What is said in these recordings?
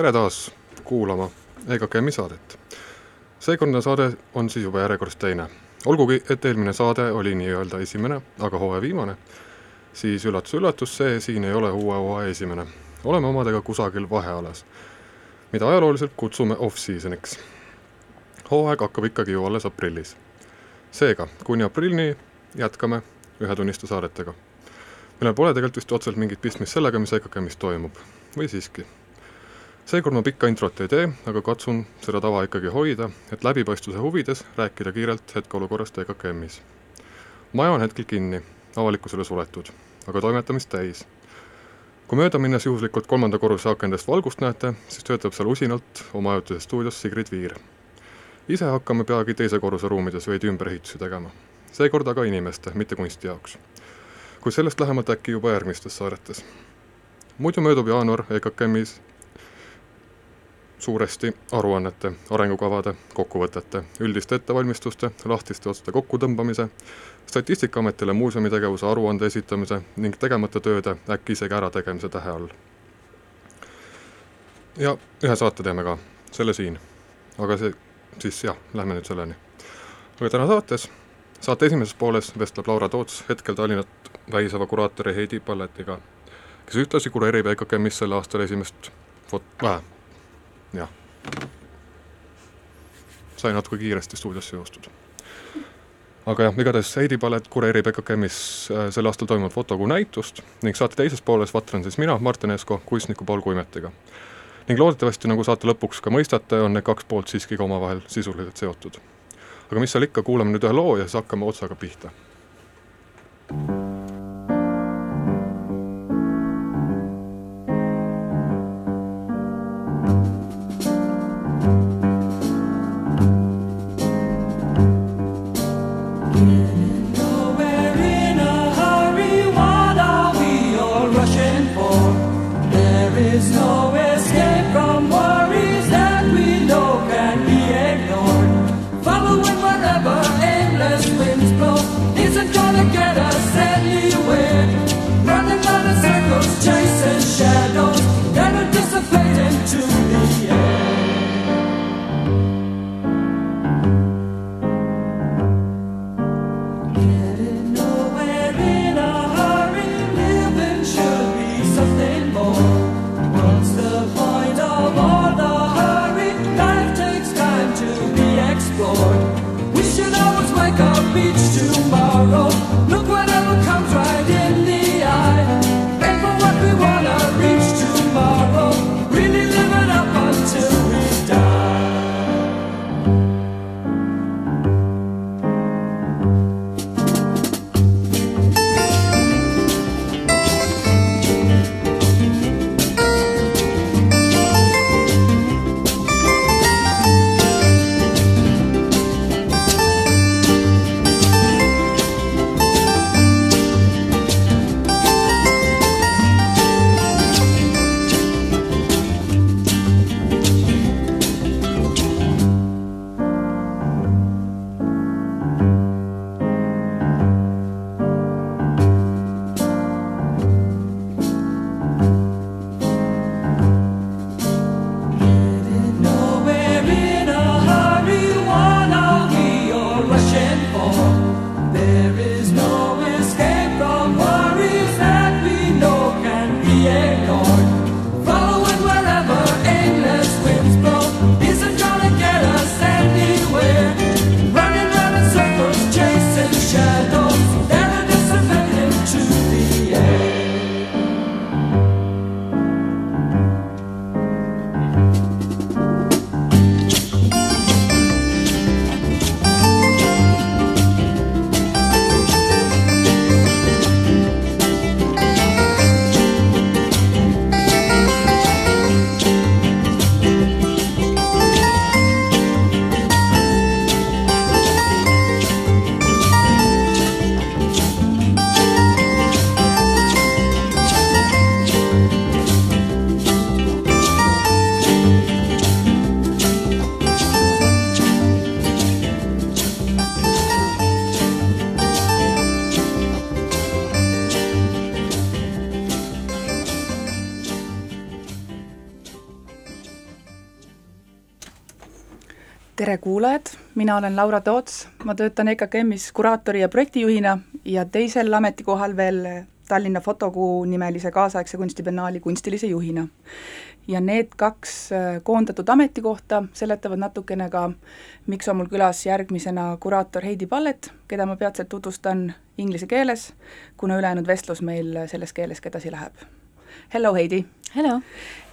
tere taas kuulama EKKM-i saadet. seekordne saade on siis juba järjekorras teine. olgugi, et eelmine saade oli nii-öelda esimene, aga hooaja viimane, siis üllatus-üllatus, see siin ei ole uue hooaja esimene. oleme omadega kusagil vahealas, mida ajalooliselt kutsume off-season'iks. hooaeg hakkab ikkagi ju alles aprillis. seega, kuni aprillini jätkame ühetunniste saadetega millel pole tegelikult vist otseselt mingit pistmist sellega, mis EKKM-is toimub. või siiski? Seekord ma pikka introt ei tee, aga katsun seda tava ikkagi hoida, et läbipaistvuse huvides rääkida kiirelt hetkeolukorrast EKKM-is. maja on hetkel kinni, avalikkusele suletud, aga toimetamist täis. kui mööda minnes juhuslikult kolmanda korruse akendest valgust näete, siis töötab seal usinalt oma ajutises stuudios Sigrid Viir. ise hakkame peagi teise korruse ruumides veidi ümberehitusi tegema. seekord aga inimeste, mitte kunsti jaoks kuid sellest lähemalt äkki juba järgmistes saadetes. muidu möödub jaanuar EKKM-is suuresti aruannete, arengukavade, kokkuvõtete, üldiste ettevalmistuste, lahtiste otste kokkutõmbamise, Statistikaametile muuseumi tegevuse aruande esitamise ning tegemata tööde äkki isegi ärategemise tähe all. ja ühe saate teeme ka, selle siin. aga see, siis jah, lähme nüüd selleni. aga täna saates, saate esimeses pooles vestleb Laura Toots hetkel Tallinnat väisava kuraatori Heidi Palletiga, kes ühtlasi kureerib EKKM-is sel aastal esimest fot-, äh, jah. sai natuke kiiresti stuudiosse joostud. aga jah, igatahes Heidi Pallet kureerib EKKM-is äh, sel aastal toimuvat fotokuu näitust ning saate teises pooles vatran siis mina, Martin Eesko, kunstniku Paul Kuimetiga. ning loodetavasti, nagu saate lõpuks ka mõistate, on need kaks poolt siiski ka omavahel sisuliselt seotud. aga mis seal ikka, kuulame nüüd ühe loo ja siis hakkame otsaga pihta. thank you tere kuulajad, mina olen Laura Toots, ma töötan EKKM-is kuraatori ja projektijuhina ja teisel ametikohal veel Tallinna Fotokuu nimelise kaasaegse kunstibiennaali kunstilise juhina. ja need kaks äh, koondatud ametikohta seletavad natukene ka, miks on mul külas järgmisena kuraator Heidi Pallet, keda ma peatselt tutvustan inglise keeles, kuna ülejäänud vestlus meil selles keeles ka edasi läheb. Hello Heidi! Hello!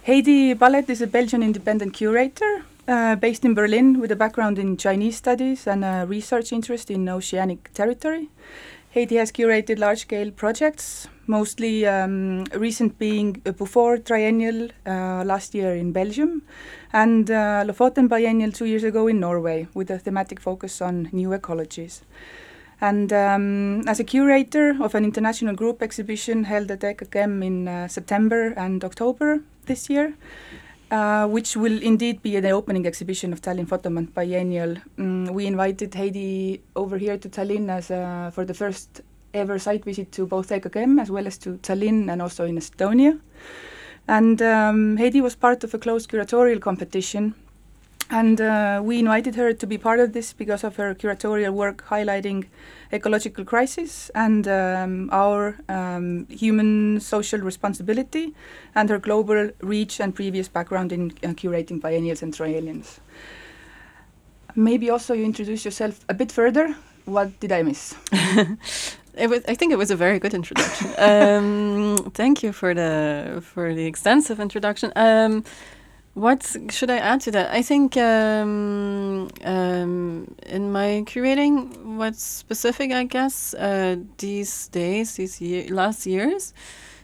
Heidi Pallet is a Belgian independent curator uh, based in Berlin with a background in Chinese studies and a research interest in oceanic territory. Haiti has curated large-scale projects, mostly um, recent being a Beaufort Triennial uh, last year in Belgium and uh, Lofoten Biennial two years ago in Norway with a thematic focus on new ecologies. And um, as a curator of an international group exhibition held at EKKM in uh, September and October this year, uh, which will indeed be the opening exhibition of Tallinn Photomonth Biennial. Mm, we invited Heidi over here to Tallinn as uh, for the first ever site visit to both EKKM as well as to Tallinn and also in Estonia. And um, Heidi was part of a closed curatorial competition and uh, we invited her to be part of this because of her curatorial work highlighting ecological crisis and um, our um, human social responsibility and her global reach and previous background in uh, curating biennials and triennials. Maybe also you introduce yourself a bit further. What did I miss? was, I think it was a very good introduction. um, thank you for the for the extensive introduction. Um, what should I add to that? I think um, um, in my curating, what's specific, I guess, uh, these days, these year, last years,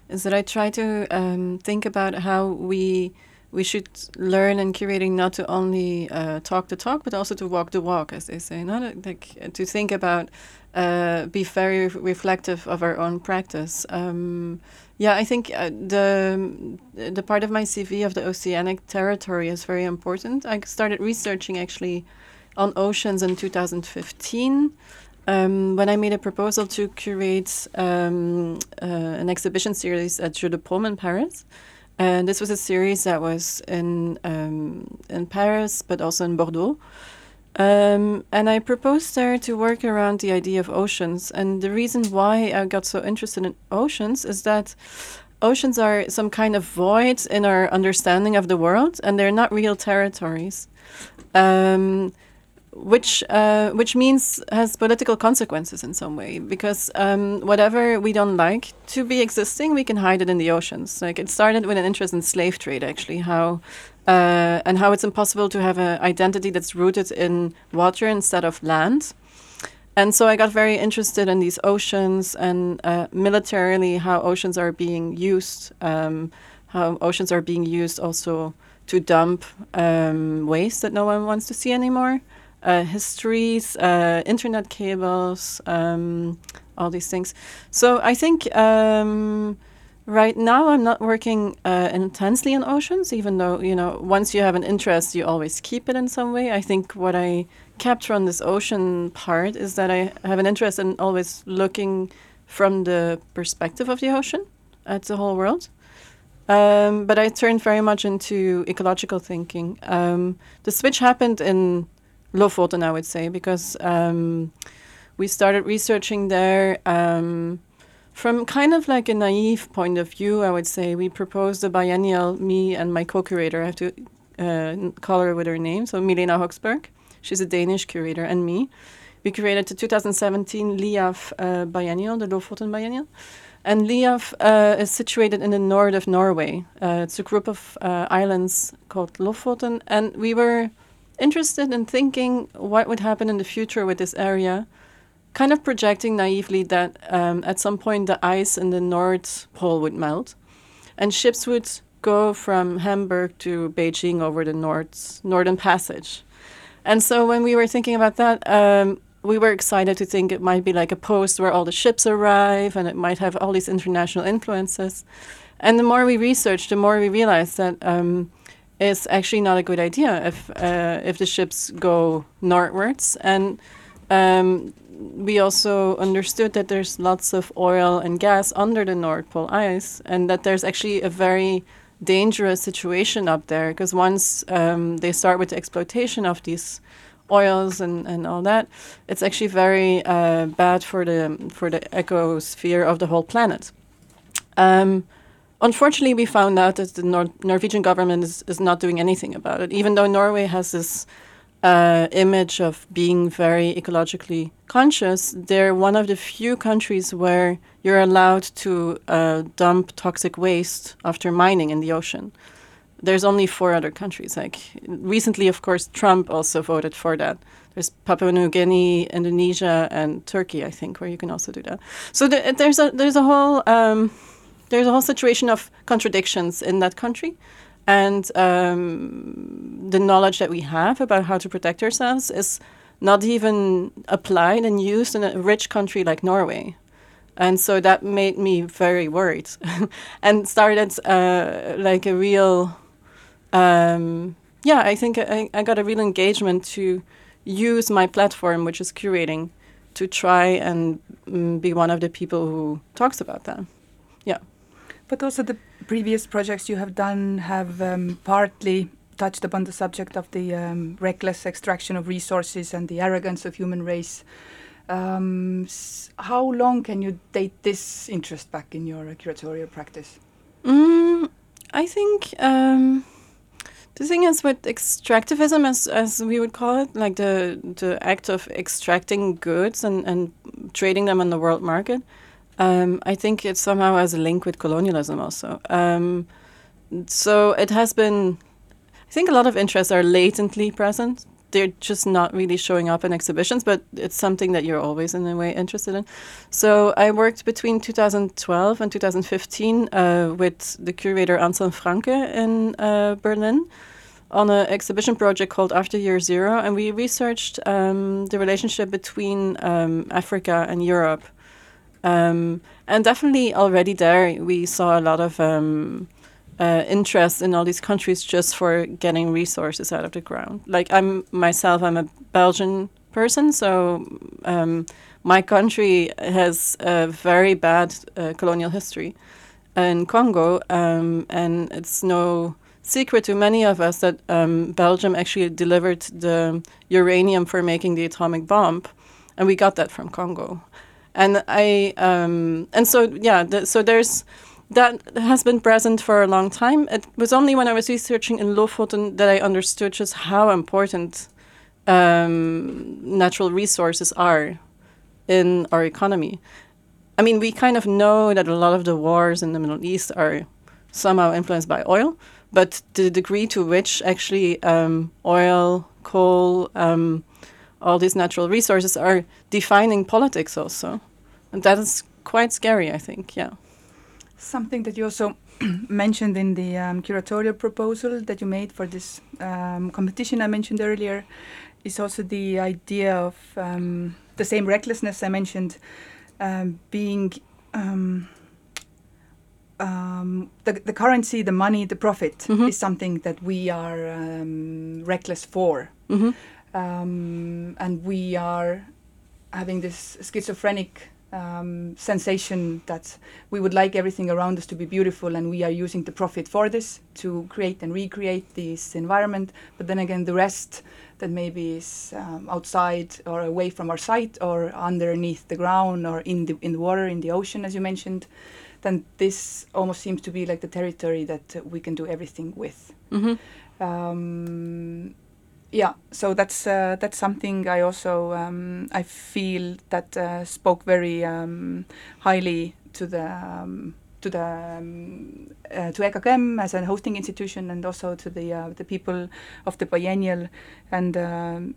is that I try to um, think about how we we should learn in curating not to only uh, talk the talk, but also to walk the walk, as they say. Not like to think about, uh, be very reflective of our own practice. Um, yeah, I think uh, the the part of my CV of the oceanic territory is very important. I started researching actually on oceans in 2015 um, when I made a proposal to curate um, uh, an exhibition series at Jeux de Paume in Paris. And this was a series that was in um, in Paris, but also in Bordeaux. Um, and I proposed there to work around the idea of oceans. And the reason why I got so interested in oceans is that oceans are some kind of void in our understanding of the world, and they're not real territories. Um, which uh, which means has political consequences in some way because um, whatever we don't like to be existing, we can hide it in the oceans. Like it started with an interest in slave trade, actually, how uh, and how it's impossible to have an identity that's rooted in water instead of land. And so I got very interested in these oceans and uh, militarily how oceans are being used, um, how oceans are being used also to dump um, waste that no one wants to see anymore uh, histories, uh, internet cables, um, all these things. So I think um, right now I'm not working uh, intensely in oceans, even though, you know, once you have an interest, you always keep it in some way. I think what I capture on this ocean part is that I have an interest in always looking from the perspective of the ocean at the whole world. Um, but I turned very much into ecological thinking. Um, the switch happened in Lofoten, I would say, because um, we started researching there um, from kind of like a naive point of view. I would say we proposed a biennial. Me and my co-curator, I have to uh, call her with her name. So Milena Hoxberg, she's a Danish curator, and me. We created the 2017 LIAF uh, biennial, the Lofoten biennial. And LIAF uh, is situated in the north of Norway. Uh, it's a group of uh, islands called Lofoten, and we were interested in thinking what would happen in the future with this area, kind of projecting naively that um, at some point the ice in the North Pole would melt, and ships would go from Hamburg to Beijing over the North Northern Passage. And so when we were thinking about that, um, we were excited to think it might be like a post where all the ships arrive and it might have all these international influences. And the more we researched, the more we realized that um, is actually not a good idea if uh, if the ships go northwards. And um, we also understood that there's lots of oil and gas under the North Pole ice, and that there's actually a very dangerous situation up there because once um, they start with the exploitation of these oils and, and all that, it's actually very uh, bad for the for the ecosphere of the whole planet. Um, unfortunately, we found out that the Nor- Norwegian government is, is not doing anything about it, even though Norway has this uh, image of being very ecologically conscious. They're one of the few countries where you're allowed to uh, dump toxic waste after mining in the ocean. There's only four other countries. Like recently, of course, Trump also voted for that. There's Papua New Guinea, Indonesia, and Turkey, I think, where you can also do that. So th- there's a there's a whole um, there's a whole situation of contradictions in that country and um, the knowledge that we have about how to protect ourselves is not even applied and used in a rich country like Norway. And so that made me very worried and started uh, like a real, um, yeah, I think I, I got a real engagement to use my platform, which is curating, to try and mm, be one of the people who talks about that. Yeah. But also the previous projects you have done have um, partly touched upon the subject of the um, reckless extraction of resources and the arrogance of human race. Um, how long can you date this interest back in your curatorial practice? Mm, I think um, the thing is with extractivism, as as we would call it, like the the act of extracting goods and and trading them on the world market. Um, I think it somehow has a link with colonialism also. Um, so it has been, I think a lot of interests are latently present. They're just not really showing up in exhibitions, but it's something that you're always in a way interested in. So I worked between 2012 and 2015 uh, with the curator Anselm Franke in uh, Berlin on an exhibition project called After Year Zero, and we researched um, the relationship between um, Africa and Europe um, and definitely already there, we saw a lot of um, uh, interest in all these countries just for getting resources out of the ground. Like I'm myself, I'm a Belgian person, so um, my country has a very bad uh, colonial history in Congo, um, and it's no secret to many of us that um, Belgium actually delivered the uranium for making the atomic bomb, and we got that from Congo and I um, and so yeah, the, so there's that has been present for a long time. It was only when I was researching in Lofoten that I understood just how important um, natural resources are in our economy. I mean, we kind of know that a lot of the wars in the Middle East are somehow influenced by oil, but the degree to which actually um, oil, coal, um, all these natural resources are defining politics also. And that is quite scary, I think, yeah. Something that you also mentioned in the um, curatorial proposal that you made for this um, competition I mentioned earlier is also the idea of um, the same recklessness I mentioned um, being um, um, the, the currency, the money, the profit mm -hmm. is something that we are reckless for. Mm -hmm um, and we are having this schizophrenic um, sensation that we would like everything around us to be beautiful and we are using the profit for this to create and recreate this environment but then again the rest that maybe is um, outside or away from our sight or underneath the ground or in the in the water in the ocean as you mentioned then this almost seems to be like the territory that uh, we can do everything with mm-hmm. um, yeah so that's uh, that's something I also um, I feel that uh, spoke very um, highly to the um, to the um, uh, to EKKM as a hosting institution and also to the uh, the people of the biennial and um,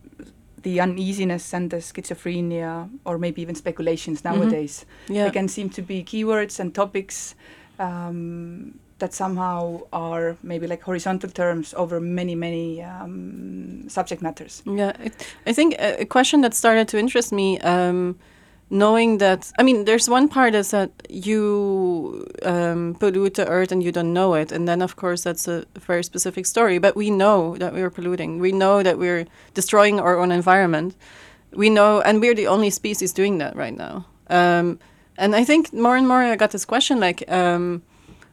the uneasiness and the schizophrenia or maybe even speculations mm-hmm. nowadays mm-hmm. yeah. again seem to be keywords and topics um, that somehow are maybe like horizontal terms over many many um, subject matters. Yeah it, i think a, question that started to interest me um, knowing that i mean there's one part is that you um, pollute the earth and you don't know it and then of course that's a very specific story but we know that we're polluting. We know that we're destroying our own environment. We know and we're the only species doing that right now. Um, and i think more and more i got this question like um,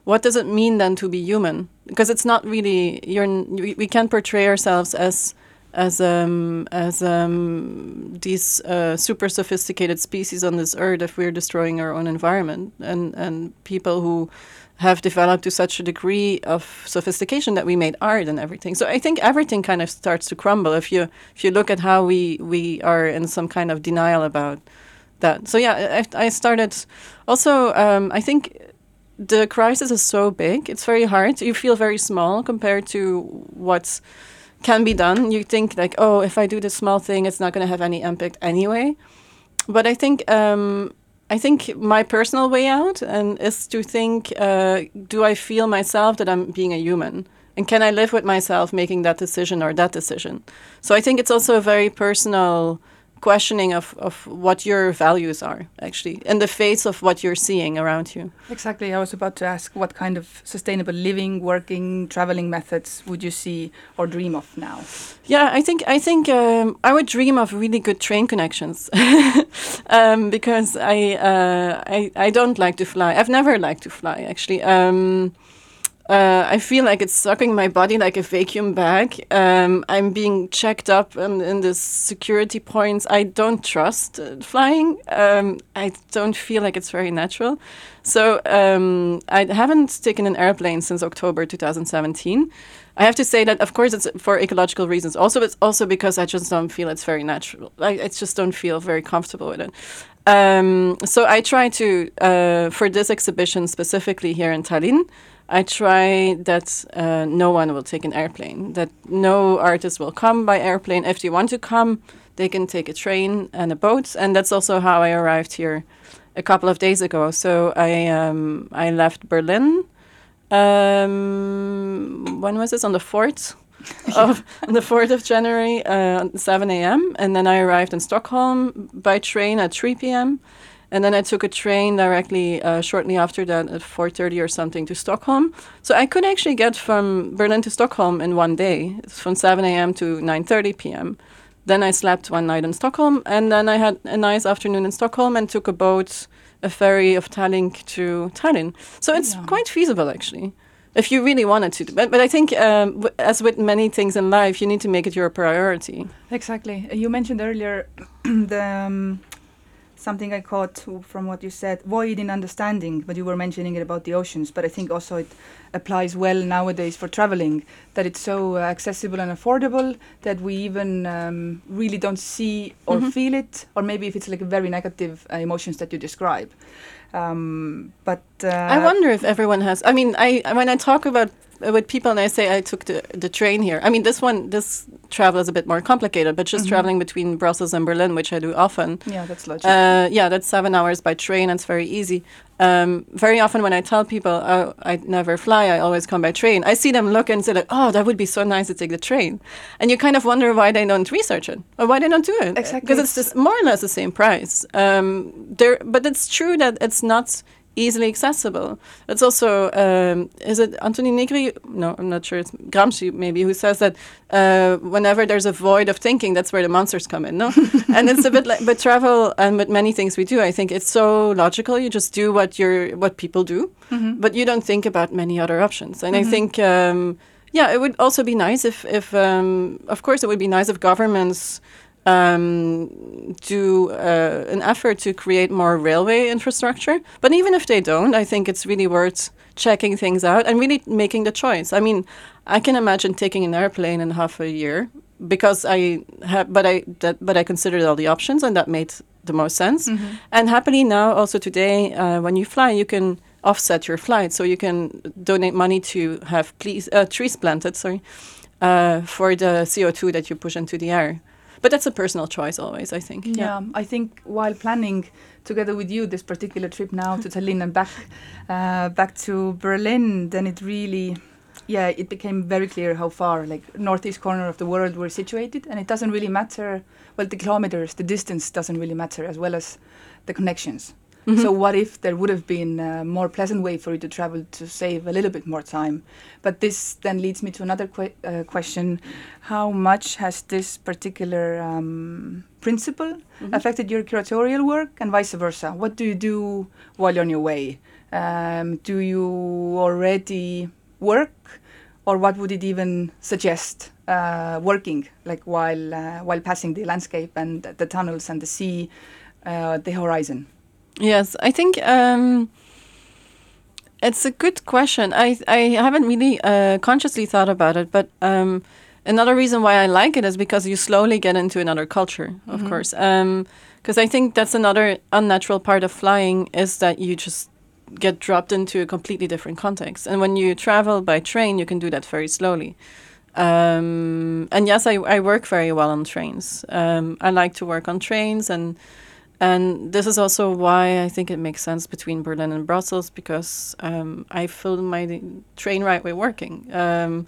what does it mean then to be human? Because it's not really you're we can't portray ourselves as as um, as um, these uh, super sophisticated species on this earth if we're destroying our own environment and and people who have developed to such a degree of sophistication that we made art and everything. So I think everything kind of starts to crumble if you if you look at how we we are in some kind of denial about that. So yeah, I, I started. Also, um, I think the crisis is so big; it's very hard. You feel very small compared to what can be done. You think like, oh, if I do this small thing, it's not going to have any impact anyway. But I think um, I think my personal way out and is to think: uh, Do I feel myself that I'm being a human? And can I live with myself making that decision or that decision? So I think it's also a very personal questioning of, of what your values are actually in the face of what you're seeing around you Exactly. I was about to ask what kind of sustainable living, working, traveling methods would you see or dream of now? yeah i think i think um, i would dream of really good train connections um, because I, uh, I i don't like to fly i've never liked to fly actually um, uh, I feel like it's sucking my body like a vacuum bag. Um, I'm being checked up in, in the security points. I don't trust uh, flying. Um, I don't feel like it's very natural. So um, I haven't taken an airplane since October 2017. I have to say that, of course, it's for ecological reasons. Also, it's also because I just don't feel it's very natural. I, I just don't feel very comfortable with it. Um, so I try to, uh, for this exhibition specifically here in Tallinn, I try that uh, no one will take an airplane, that no artist will come by airplane. If they want to come, they can take a train and a boat. And that's also how I arrived here a couple of days ago. So I, um, I left Berlin. Um, when was this? On the 4th? of on the 4th of January, uh, 7 a.m. And then I arrived in Stockholm by train at 3 p.m. And then I took a train directly uh, shortly after that at 4:30 or something to Stockholm. So I could actually get from Berlin to Stockholm in one day, it's from 7 a.m. to 9:30 p.m. Then I slept one night in Stockholm, and then I had a nice afternoon in Stockholm and took a boat, a ferry of Tallinn to Tallinn. So it's Yeah. quite feasible actually. If you really wanted to, but, but I think, um, w- as with many things in life, you need to make it your priority. Exactly. You mentioned earlier the um, something I caught from what you said, void in understanding, but you were mentioning it about the oceans. But I think also it applies well nowadays for traveling, that it's so uh, accessible and affordable that we even um, really don't see or Mhm. feel it, or maybe if it's like very negative uh, emotions that you describe. Um, but uh, I wonder if everyone has. I mean, I when I talk about with people and I say I took the the train here. I mean, this one, this travel is a bit more complicated, but just Mhm. traveling between Brussels and Berlin, which I do often. Yeah, that's logic. Uh, yeah, that's seven hours by train. And It's very easy. Um, very often when I tell people, oh, I never fly, I always come by train. I see them look and say like, oh, that would be so nice to take the train, and you kind of wonder why they don't research it or why they don't do it. Exactly, because it's it's- just more or less the same price. Um, there, but it's true that it's not easily accessible. It's also um, is it Anthony Negri? No, I'm not sure. It's Gramsci maybe who says that uh, whenever there's a void of thinking, that's where the monsters come in. No, and it's a bit like but travel and with many things we do. I think it's so logical. You just do what you're what people do, Mhm. but you don't think about many other options. And I think. Um, yeah, it would also be nice if, if um, of course, it would be nice if governments um, do uh, an effort to create more railway infrastructure. But even if they don't, I think it's really worth checking things out and really making the choice. I mean, I can imagine taking an airplane in half a year because I have, but I that, but I considered all the options and that made the most sense. Mhm. And happily now, also today, uh, when you fly, you can offset your flight, so you can donate money to have please, uh, trees planted. Sorry, uh, for the CO two that you push into the air. But that's a personal choice, always. I think. Yeah. I think while planning together with you this particular trip now to Tallinn and back, uh, back to Berlin, then it really, yeah, it became very clear how far, like northeast corner of the world, we're situated, and it doesn't really matter. Well, the kilometers, the distance doesn't really matter, as well as the connections. Mhm. So what if there would have been a more pleasant way for you to travel to save a little bit more time? But this then leads me to another que- uh, question: How much has this particular um, principle Mhm. affected your curatorial work, and vice versa? What do you do while you're on your way? Um, do you already work or what would it even suggest uh, working like while uh, while passing the landscape and the tunnels and the sea, uh, the horizon? Yes, I think um, it's a good question. I I haven't really uh, consciously thought about it, but um, another reason why I like it is because you slowly get into another culture, of Mhm. course. Because I think that's another unnatural part of flying is that you just get dropped into a completely different context. And when you travel by train, you can do that very slowly. Um, and yes, I, I work very well on trains. Um, I like to work on trains and and this is also why I think it makes sense between Berlin and Brussels because um, I feel my train ride way working, um,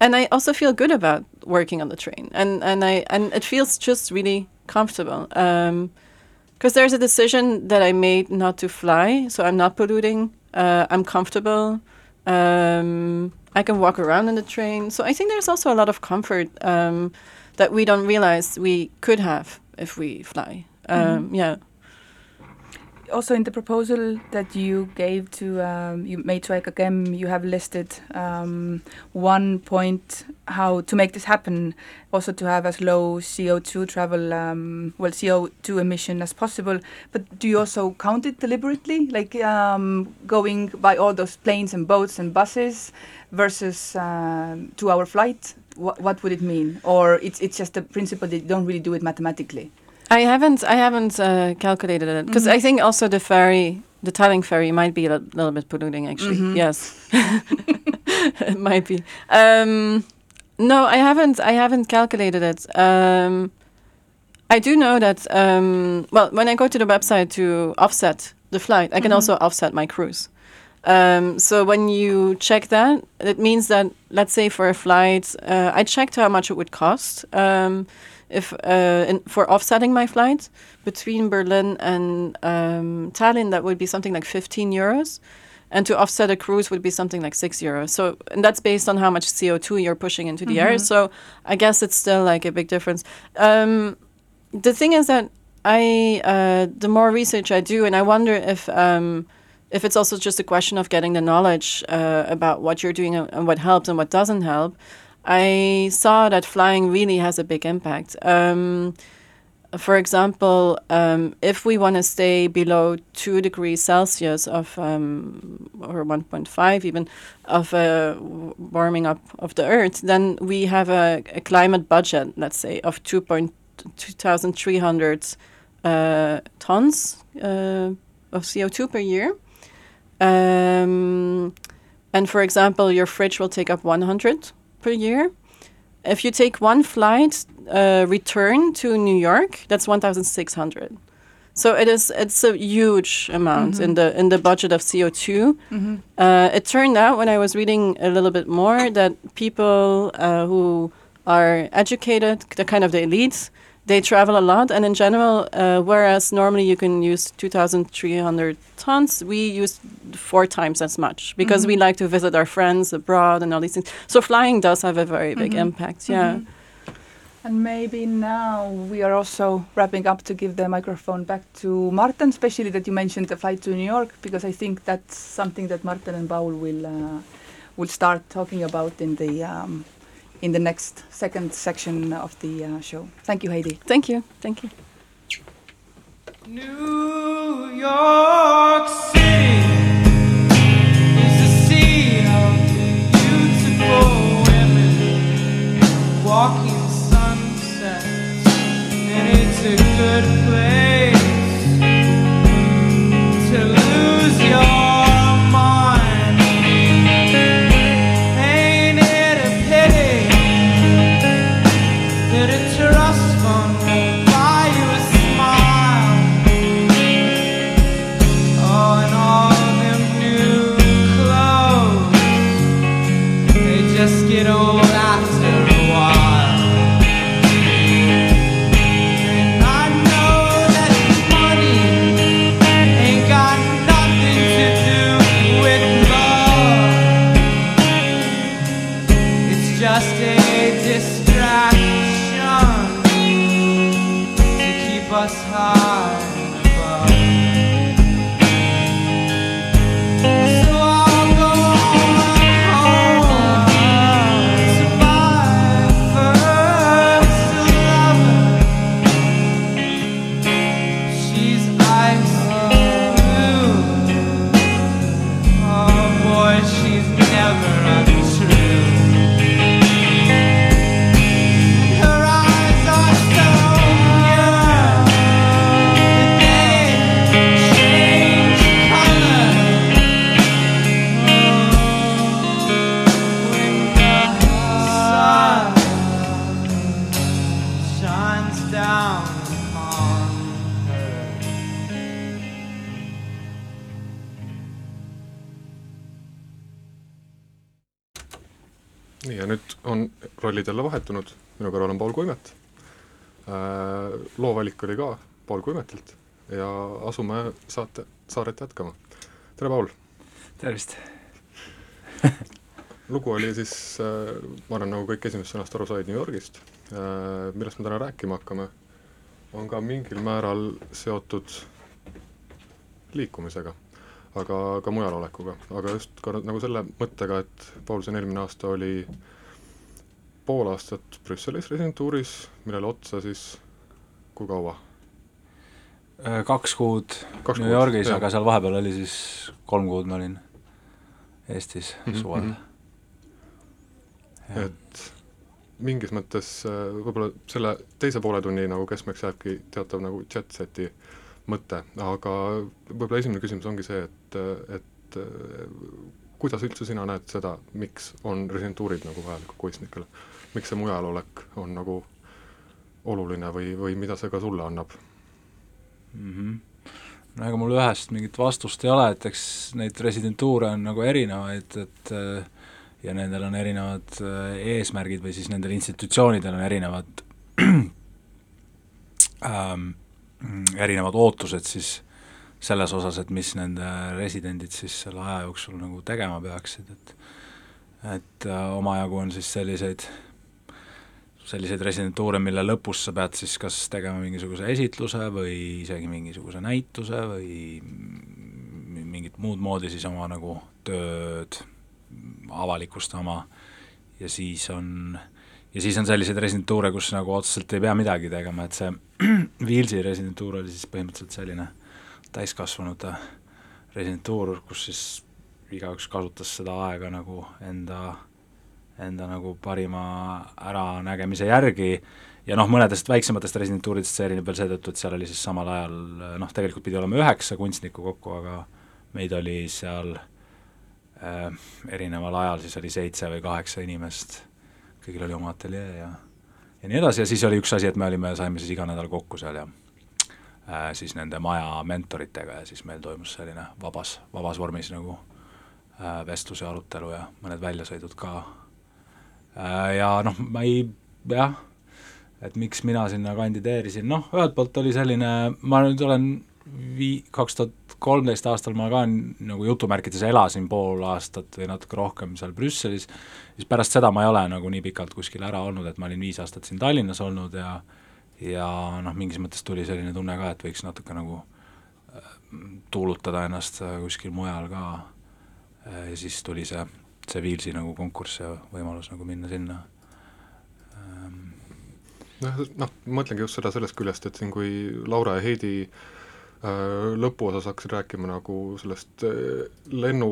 and I also feel good about working on the train, and and I and it feels just really comfortable. because there's a decision that I made not to fly, so I'm not polluting. Uh, I'm comfortable. Um, I can walk around in the train, so I think there's also a lot of comfort um, that we don't realize we could have if we fly. Um, Yeah. Also, in the proposal that you gave to um, you made to EKKM, you have listed um, one point how to make this happen. Also, to have as low CO two travel, um, well, CO two emission as possible. But do you also count it deliberately, like um, going by all those planes and boats and buses versus um two hour flight? What, what would it mean? Or it's it's just a principle that you don't really do it mathematically. I haven't I haven't uh, calculated it because. I think also the ferry, the Tallinn ferry, might be a li- little bit polluting. Actually, Mhm. yes, it might be. Um, no, I haven't. I haven't calculated it. Um, I do know that. Um, well, when I go to the website to offset the flight, I can Mhm. also offset my cruise. Um, so when you check that, it means that let's say for a flight, uh, I checked how much it would cost. Um, if uh, in, for offsetting my flight between Berlin and um, Tallinn, that would be something like 15 euros, and to offset a cruise would be something like six euros. So, and that's based on how much CO2 you're pushing into the air. Mhm. So, I guess it's still like a big difference. Um, the thing is that I, uh, the more research I do, and I wonder if. Um, if it's also just a question of getting the knowledge uh, about what you're doing and and what helps and what doesn't help, I saw that flying really has a big impact. Um, for example, um, if we want to stay below two degrees Celsius of, um, or 1.5 even, of uh, warming up of the Earth, then we have a, a climate budget, let's say, of 2,300 uh, tons uh, of CO2 per year. Um, and for example, your fridge will take up 100 per year. If you take one flight uh, return to New York, that's 1,600. So it is it's a huge amount in Mhm. the in the budget of CO two. Mm-hmm. Uh, it turned out when I was reading a little bit more that people uh, who are educated, the kind of the elites, they travel a lot, and in general, uh, whereas normally you can use 2,300 tons, we use four times as much because we Mhm. like to visit our friends abroad and all these things. So flying does have a very big Mhm. impact. Yeah. Mhm. And maybe now we are also wrapping up to give the microphone back to Martin, especially that you mentioned the flight to New York, because I think that's something that Martin and Paul will uh, will start talking about in the um, in the next second section of the uh, show. Thank you, Heidi. Thank you. Thank you. New York City is a sea of beautiful women walking sunsets, and it's a good on rollid jälle vahetunud, minu kõrval on Paul Kuimet äh,. loo valik oli ka Paul Kuimetilt ja asume saate, saaret jätkama. tere, Paul! tervist! lugu oli siis äh,, ma arvan, nagu kõik esimesest sõnast aru said, New Yorgist äh,. millest me täna rääkima hakkame, on ka mingil määral seotud liikumisega, aga ka mujal olekuga, aga just ka nagu selle mõttega, et Paul siin eelmine aasta oli pool aastat Brüsselis residentuuris, millele otsa siis kui kaua? Äh, kaks kuud Kaks New Yorgis, aga seal vahepeal oli siis kolm kuud ma olin Eestis Mhm, suvel mhm. et mingis mõttes äh, võib-olla selle teise poole tunni nagu keskmeks jääbki teatav nagu jet-seti mõte, aga võib-olla esimene küsimus ongi see, et, et äh, kuidas üldse sina näed seda, miks on residentuurid nagu vajalikud kunstnikele? Miks see mujalolek on nagu oluline või, või mida see ka sulle annab? mm. -hmm. no ega mul ühest mingit vastust ei ole, et eks neid residentuure on nagu erinevaid, et äh, ja nendel on erinevad äh, eesmärgid või siis nendel institutsioonidel on erinevad ähm, erinevad ootused siis selles osas, et mis nende residendid siis selle aja jooksul nagu tegema peaksid, et et äh, omajagu on siis selliseid selliseid residentuure, mille lõpus sa pead siis kas tegema mingisuguse esitluse või isegi mingisuguse näituse või mingit muud moodi siis oma nagu tööd avalikustama. Ja siis on, ja siis on selliseid residentuure, kus nagu otseselt ei pea midagi tegema, et see Viilsi residentuur oli siis põhimõtteliselt selline täiskasvanute residentuur, kus siis igaüks kasutas seda aega nagu enda enda nagu parima äranägemise järgi. Ja noh, mõnedest väiksematest residentuuridest see erineb veel seetõttu, et seal oli siis samal ajal noh, tegelikult pidi olema üheksa kunstnikku kokku, aga meid oli seal äh, erineval ajal, siis oli seitse või kaheksa inimest, kõigil oli oma ateljee ja ja nii edasi. Ja siis oli üks asi, et me olime, saime siis iga nädal kokku seal ja äh, siis nende maja mentoritega ja siis meil toimus selline vabas, vabas vormis nagu äh, vestlus ja arutelu ja mõned väljasõidud ka ja noh, ma ei, jah, et miks mina sinna kandideerisin, noh, ühelt poolt oli selline, ma nüüd olen vii-, kaks tuhat kolmteist aastal ma ka nagu jutumärkides elasin pool aastat või natuke rohkem seal Brüsselis, siis pärast seda ma ei ole nagu nii pikalt kuskil ära olnud, et ma olin viis aastat siin Tallinnas olnud ja ja noh, mingis mõttes tuli selline tunne ka, et võiks natuke nagu äh, tuulutada ennast äh, kuskil mujal ka. Ja siis tuli see see Viilsi nagu konkurss ja võimalus nagu minna sinna ähm.. noh, noh, ma mõtlengi just seda sellest küljest, et siin kui Laura ja Heidi äh, lõpuosas hakkasid rääkima nagu sellest äh, lennu,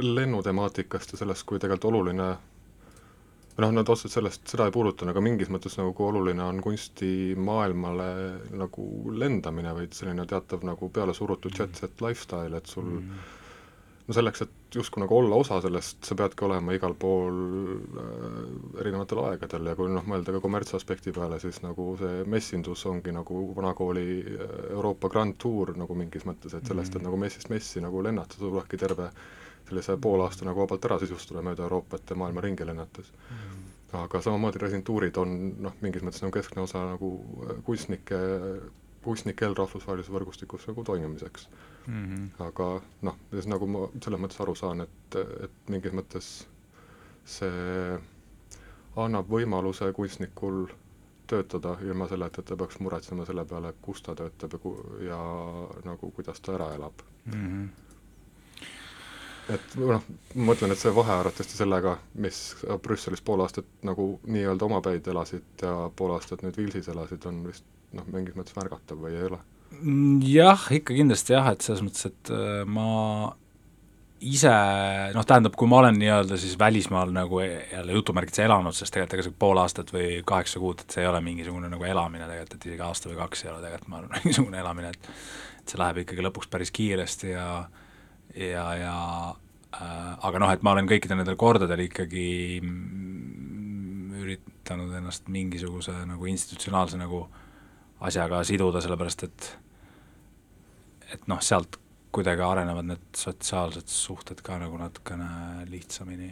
lennutemaatikast ja sellest, kui tegelikult oluline või noh, nad otseselt sellest, seda ei puudutanud, aga mingis mõttes nagu kui oluline on kunstimaailmale nagu lendamine, vaid selline teatav nagu pealesurutud jet-set lifestyle, et sul mm. no selleks, et justkui nagu olla osa sellest, sa peadki olema igal pool äh, erinevatel aegadel ja kui noh, mõelda ka kommertsaspekti peale, siis nagu see messindus ongi nagu vanakooli äh, Euroopa Grand Tour nagu mingis mõttes, et sellest, et nagu messist messi nagu lennata, sul tulebki terve sellise poolaasta nagu vabalt ära sisustada mööda Euroopat ja maailma ringi lennates. Mm. aga samamoodi residentuurid on noh, mingis mõttes nagu keskne osa nagu äh, kunstnike, kunstnikel rahvusvahelises võrgustikus nagu toimimiseks. Mm -hmm. aga noh, nagu ma selles mõttes aru saan, et, et mingis mõttes see annab võimaluse kunstnikul töötada ilma selleta, et ta peaks muretsema selle peale, kus ta töötab ja ku-, ja nagu kuidas ta ära elab Mm -hmm. et noh, ma mõtlen, et see vahe arvatavasti sellega, mis Brüsselis pool aastat nagu nii-öelda omapäid elasid ja pool aastat nüüd Vilsis elasid, on vist noh, mingis mõttes märgatav või ei ole? Mm, jah, ikka kindlasti jah, et selles mõttes, et äh, ma ise, noh tähendab, kui ma olen nii-öelda siis välismaal nagu e- jälle jutumärkides elanud, sest tegelikult ega see pool aastat või kaheksa kuud, et see ei ole mingisugune nagu elamine tegelikult, et isegi aasta või kaks ei ole tegelikult, ma arvan, mingisugune elamine, et et see läheb ikkagi lõpuks päris kiiresti ja ja, ja äh, aga noh, et ma olen kõikidel nendel kordadel ikkagi üritanud ennast mingisuguse nagu institutsionaalse nagu asjaga siduda, sellepärast et et noh, sealt kuidagi arenevad need sotsiaalsed suhted ka nagu natukene lihtsamini.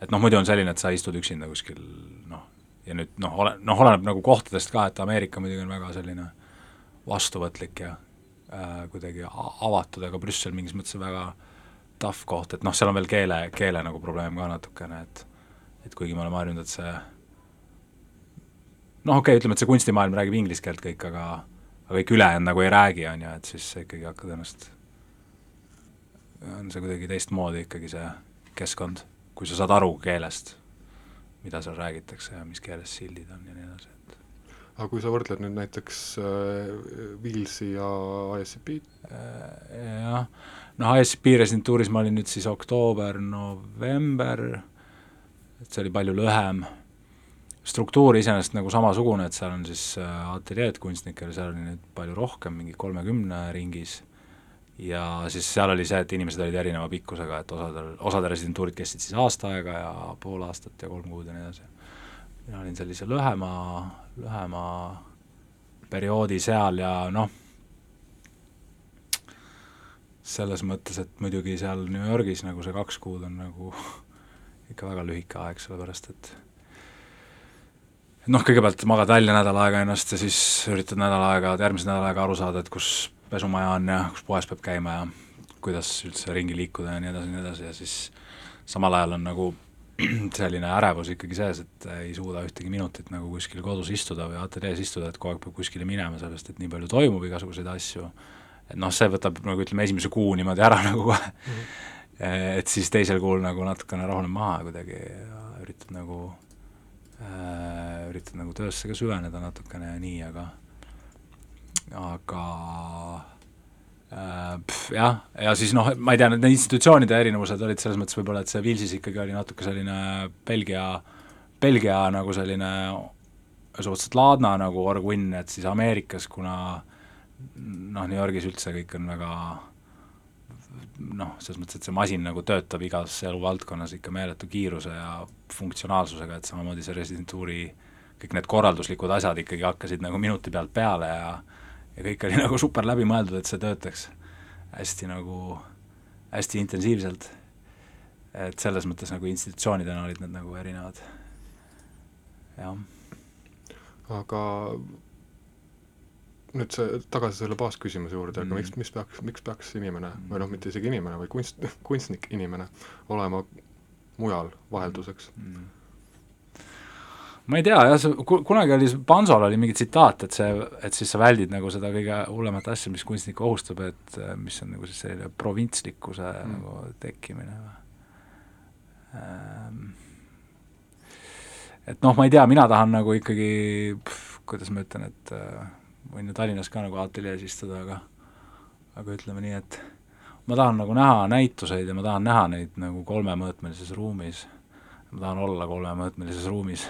Et noh, muidu on selline, et sa istud üksinda kuskil noh, ja nüüd noh, ole, noh, oleneb nagu kohtadest ka, et Ameerika muidugi on väga selline vastuvõtlik ja äh, kuidagi avatud, aga Brüssel mingis mõttes väga tough koht, et noh, seal on veel keele, keele nagu probleem ka natukene, et et kuigi me oleme harjunud, et see noh, okei okay,, ütleme, et see kunstimaailm räägib inglise keelt kõik, aga aga kõik ülejäänud nagu ei räägi, on ju, et siis sa ikkagi hakkad ennast, on see kuidagi teistmoodi ikkagi see keskkond, kui sa saad aru keelest, mida seal räägitakse ja mis keeles sildid on ja nii edasi, et aga kui sa võrdled nüüd näiteks äh, Wheelsi ja ISCP-d, Äh, jah, noh, ISP residentuuris ma olin nüüd siis oktoober, november, et see oli palju lühem, struktuur iseenesest nagu samasugune, et seal on siis äh, ateljeed kunstnikel, seal oli neid palju rohkem, mingi kolmekümne ringis, ja siis seal oli see, et inimesed olid erineva pikkusega, et osadel, osade residentuurid kestsid siis aasta aega ja pool aastat ja kolm kuud ja nii edasi. mina olin sellise lühema, lühema perioodi seal ja noh, selles mõttes, et muidugi seal New Yorgis nagu see kaks kuud on nagu ikka väga lühike aeg, sellepärast et noh, kõigepealt magad välja nädal aega ennast ja siis üritad nädal aega, järgmise nädala aega aru saada, et kus pesumaja on ja kus poes peab käima ja kuidas üldse ringi liikuda ja nii edasi ja nii edasi ja siis samal ajal on nagu selline ärevus ikkagi sees, et ei suuda ühtegi minutit nagu kuskil kodus istuda või ateljees istuda, et kogu aeg peab kuskile minema, sellest et nii palju toimub igasuguseid asju, et noh, see võtab nagu ütleme, esimese kuu niimoodi ära nagu kohe mm, -hmm. et siis teisel kuul nagu natukene rahuneb maha kuidagi ja üritad nagu äh,, üritad nagu töösse ka süveneda natukene ja nii, aga aga äh, pff, jah, ja siis noh, ma ei tea, need institutsioonide erinevused olid selles mõttes võib-olla, et see Vilsis ikkagi oli natuke selline Belgia, Belgia nagu selline suhteliselt laadna nagu orgunn, et siis Ameerikas, kuna noh, New Yorgis üldse kõik on väga noh, selles mõttes, et see masin nagu töötab igas eluvaldkonnas ikka meeletu kiiruse ja funktsionaalsusega, et samamoodi see residentuuri kõik need korralduslikud asjad ikkagi hakkasid nagu minuti pealt peale ja ja kõik oli nagu super läbimõeldud, et see töötaks hästi nagu, hästi intensiivselt. et selles mõttes nagu institutsioonidena olid need nagu erinevad, jah. aga nüüd see, tagasi selle baasküsimuse juurde, aga Mm. miks, mis peaks, miks peaks inimene või noh, mitte isegi inimene, vaid kunst, kunstnik inimene olema mujal vahelduseks? mm. ma ei tea jah, see ku-, kunagi oli, Pansol oli mingi tsitaat, et see, et siis sa väldid nagu seda kõige hullemat asja, mis kunstnikku ohustab, et äh, mis on nagu siis selline provintslikkuse mm. Mm. nagu tekkimine ähm, et noh, ma ei tea, mina tahan nagu ikkagi, kuidas ma ütlen, et äh, võin ju Tallinnas ka nagu ateljees istuda, aga aga ütleme nii, et ma tahan nagu näha näituseid ja ma tahan näha neid nagu kolmemõõtmelises ruumis. ma tahan olla kolmemõõtmelises ruumis,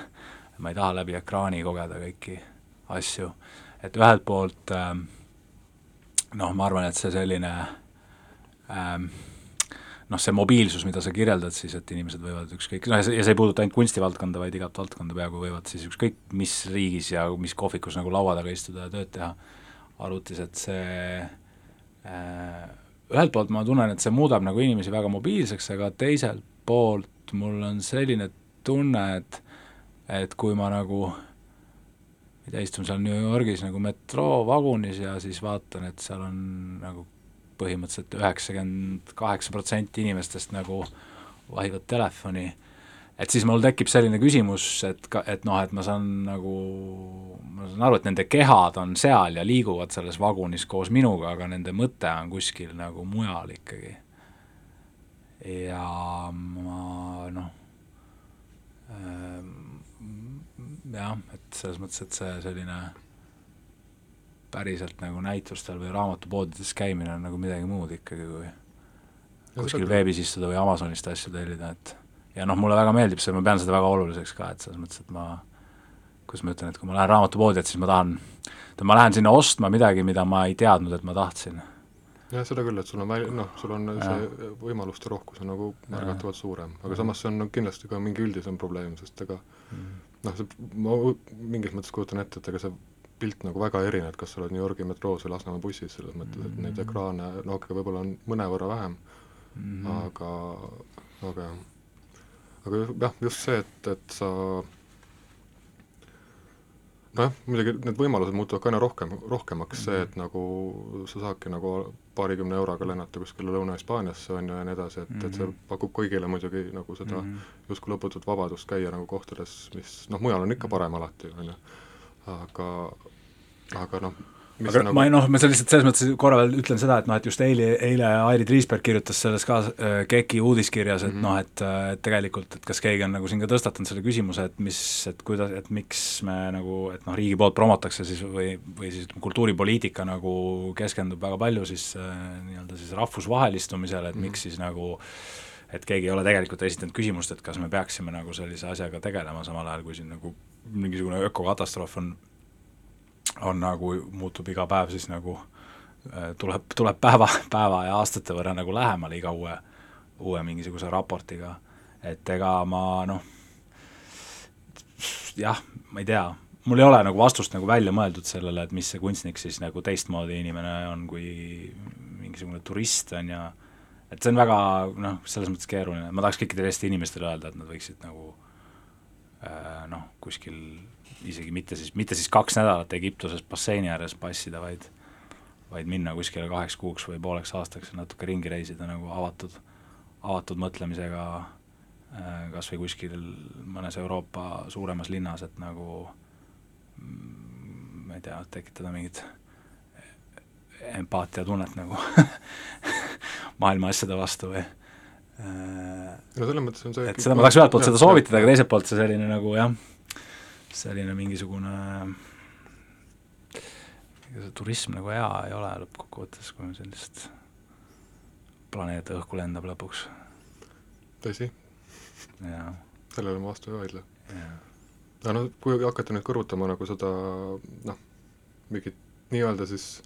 ma ei taha läbi ekraani kogeda kõiki asju, et ühelt poolt ähm, noh, ma arvan, et see selline ähm, noh, see mobiilsus, mida sa kirjeldad siis, et inimesed võivad ükskõik, noh ja see, ja see ei puuduta ainult kunstivaldkonda, vaid igat valdkonda peaaegu võivad siis ükskõik mis riigis ja mis kohvikus nagu laua taga istuda ja tööd teha. Arvutis, et see äh, ühelt poolt ma tunnen, et see muudab nagu inimesi väga mobiilseks, aga teiselt poolt mul on selline tunne, et et kui ma nagu ma ei tea, istun seal New Yorgis nagu metroovagunis ja siis vaatan, et seal on nagu põhimõtteliselt üheksakümmend kaheksa protsenti inimestest nagu vahivad telefoni, et siis mul tekib selline küsimus, et ka, et noh, et ma saan nagu, ma saan aru, et nende kehad on seal ja liiguvad selles vagunis koos minuga, aga nende mõte on kuskil nagu mujal ikkagi. ja ma noh ähm, jah, et selles mõttes, et see selline päriselt nagu näitustel või raamatupoodides käimine on nagu midagi muud ikkagi, kui kuskil veebis istuda või Amazonist asju tellida, et ja noh, mulle väga meeldib see, ma pean seda väga oluliseks ka, et selles mõttes, et ma kuidas ma ütlen, et kui ma lähen raamatupoodi, et siis ma tahan, ma lähen sinna ostma midagi, mida ma ei teadnud, et ma tahtsin. jah, seda küll, et sul on väl-, noh, sul on see võimaluste rohkus on nagu märgatavalt suurem, aga samas see on nagu kindlasti ka mingi üldisem probleem, sest ega noh, see, ma mingis mõttes kujutan ette, et ega see pilt nagu väga erinev, kas sa oled New Yorgi metroos või Lasnamäe bussis, selles mõttes, et neid ekraane, no okei okay,, võib-olla on mõnevõrra vähem mm, -hmm. aga, aga jah. aga jah, just see, et, et sa nojah, muidugi need võimalused muutuvad ka aina rohkem, rohkemaks, see, et nagu sa saadki nagu paarikümne euroga lennata kuskile Lõuna-Hispaaniasse, on ju, ja nii edasi, et, et see Mhm. pakub kõigile muidugi nagu seda mm -hmm. justkui lõputut vabadust käia nagu kohtades, mis noh, mujal on ikka parem alati, on ju, aga aga noh, mis aga nagu ma ei noh, ma lihtsalt selles mõttes korra veel ütlen seda, et noh, et just eile, eile Airit Riisberg kirjutas selles ka äh, KEK-i uudiskirjas, et Mhm. noh, et äh, et tegelikult, et kas keegi on nagu siin ka tõstatanud selle küsimuse, et mis, et kuidas, et miks me nagu, et noh, riigi poolt promotakse siis või, või siis ütleme, kultuuripoliitika nagu keskendub väga palju siis äh, nii-öelda siis rahvusvahelistumisele, et Mhm. miks siis nagu et keegi ei ole tegelikult esitanud küsimust, et kas me peaksime nagu sellise asjaga tegelema, samal ajal kui siin nagu mingisugune ökokatastroof on on nagu, muutub iga päev siis nagu äh, tuleb, tuleb päeva, päeva ja aastate võrra nagu lähemale iga uue, uue mingisuguse raportiga, et ega ma noh, jah, ma ei tea, mul ei ole nagu vastust nagu välja mõeldud sellele, et mis see kunstnik siis nagu teistmoodi inimene on kui mingisugune turist, on ju, et see on väga noh, selles mõttes keeruline, ma tahaks kõikidele Eesti inimestele öelda, et nad võiksid nagu äh, noh, kuskil isegi mitte siis, mitte siis kaks nädalat Egiptuses basseini ääres passida, vaid vaid minna kuskile kaheks kuuks või pooleks aastaks ja natuke ringi reisida nagu avatud, avatud mõtlemisega äh, kas või kuskil mõnes Euroopa suuremas linnas, et nagu mm, ma ei tea, tekitada mingit empaatiatunnet nagu maailma asjade vastu või äh, no selles mõttes on see et seda ma tahaks ühelt poolt seda soovitada, aga teiselt poolt see selline nagu jah, selline mingisugune ega see turism nagu hea ei ole lõppkokkuvõttes, kui sellist planeet õhku lendab lõpuks. Tõsi, sellele ma vastu ei vaidle. aga no kui hakata nüüd kõrvutama nagu seda noh, mingit nii-öelda siis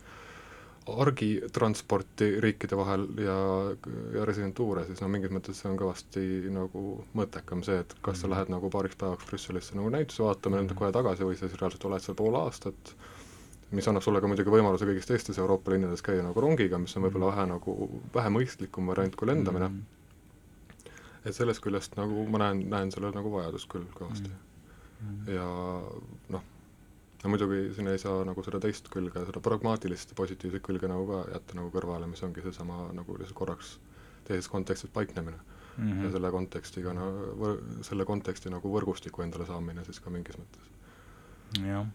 argitransporti riikide vahel ja, ja residentuure, siis no mingis mõttes see on kõvasti nagu mõttekam see, et kas sa lähed nagu paariks päevaks Brüsselisse nagu näitusi vaatama ja lendad kohe tagasi või sa siis reaalselt oled seal pool aastat, mis annab sulle ka muidugi võimaluse kõigis teistes Euroopa linnades käia nagu rongiga, mis on võib-olla vähe nagu, vähe mõistlikum variant kui lendamine mm. Mm. et sellest küljest nagu ma näen, näen sellel nagu vajadust küll kõvasti Mm. ja noh, ja muidugi siin ei saa nagu seda teist külge, seda pragmaatilist ja positiivset külge nagu ka jätta nagu kõrvale, mis ongi seesama nagu lihtsalt korraks teises kontekstis paiknemine mm. Mhm. ja selle kontekstiga no võr-, selle konteksti nagu võrgustiku endale saamine siis ka mingis mõttes. jah,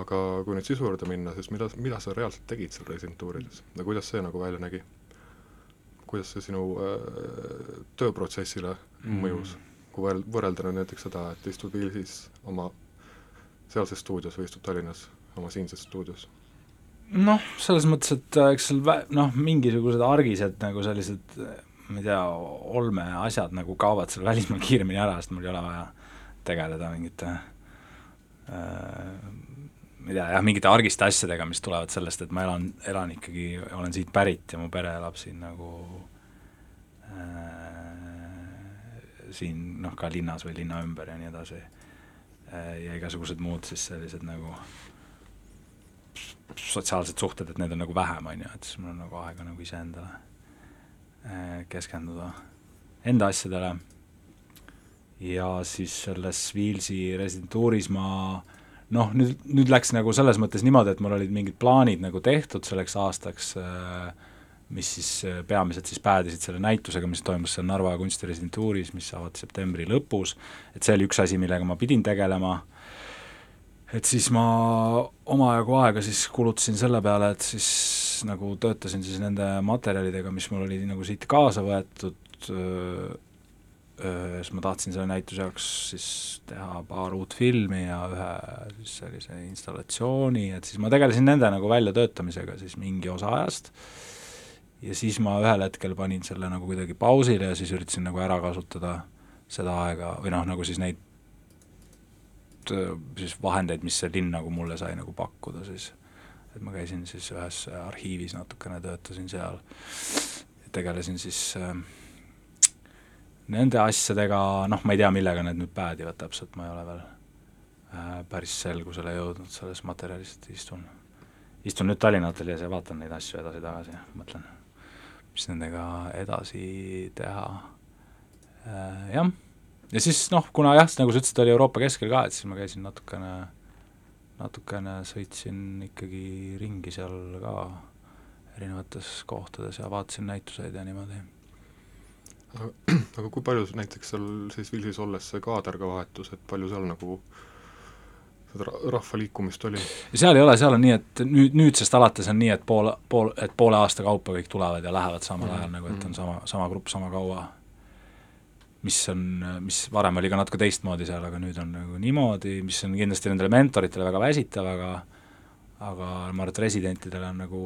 aga kui nüüd sisu juurde minna, siis mida, mida sa reaalselt tegid seal residentuurides ja kuidas see nagu välja nägi? kuidas see sinu äh, tööprotsessile Mm. mõjus, kui võrrel-, võrrelda nüüd näiteks seda, et istud Viilsis oma sealses stuudios või istud Tallinnas oma siinses stuudios? noh, selles mõttes, et äh, eks seal vä-, noh, mingisugused argised nagu sellised äh, ma ei tea, olmeasjad nagu kaovad seal välismaal kiiremini ära, sest mul ei ole vaja tegeleda mingite äh, ma ei tea, jah, mingite argiste asjadega, mis tulevad sellest, et ma elan, elan ikkagi, olen siit pärit ja mu pere elab siin nagu äh, siin noh, ka linnas või linna ümber ja nii edasi äh, ja igasugused muud siis sellised nagu sotsiaalsed suhted, et need on nagu vähem, on ju, et siis mul on nagu aega nagu iseendale äh, keskenduda, enda asjadele. ja siis selles Viilsi residentuuris ma noh, nüüd, nüüd läks nagu selles mõttes niimoodi, et mul olid mingid plaanid nagu tehtud selleks aastaks äh,, mis siis äh, peamiselt siis päädisid selle näitusega, mis toimus seal Narva kunstiresidentuuris, mis avati septembri lõpus, et see oli üks asi, millega ma pidin tegelema. Et siis ma omajagu aega siis kulutasin selle peale, et siis nagu töötasin siis nende materjalidega, mis mul oli nagu siit kaasa võetud, siis ma tahtsin selle näituse jaoks siis teha paar uut filmi ja ühe siis sellise installatsiooni, et siis ma tegelesin nende nagu väljatöötamisega siis mingi osa ajast, ja siis ma ühel hetkel panin selle nagu kuidagi pausile ja siis üritasin nagu ära kasutada seda aega või noh, nagu siis neid siis vahendeid, mis see linn nagu mulle sai nagu pakkuda siis. et ma käisin siis ühes arhiivis natukene, töötasin seal, tegelesin siis äh, nende asjadega, noh, ma ei tea, millega need nüüd päädivad täpselt, ma ei ole veel äh, päris selgusele jõudnud selles materjalis, et istun, istun nüüd Tallinna ateljees ja vaatan neid asju edasi-tagasi ja mõtlen, mis nendega edasi teha äh,. jah, ja siis noh, kuna jah, nagu sa ütlesid, oli Euroopa keskel ka, et siis ma käisin natukene, natukene sõitsin ikkagi ringi seal ka erinevates kohtades ja vaatasin näituseid ja niimoodi aga kui palju näiteks seal siis Vilsis olles see kaader ka vahetus, et palju seal nagu seda rahvaliikumist oli? seal ei ole, seal on nii, et nüüd, nüüdsest alates on nii, et pool, pool, et poole aasta kaupa kõik tulevad ja lähevad samal ajal mm, -hmm. nagu et on sama, sama grupp sama kaua. mis on, mis varem oli ka natuke teistmoodi seal, aga nüüd on nagu niimoodi, mis on kindlasti nendele mentoritele väga väsitav, aga aga ma arvan, et residentidele on nagu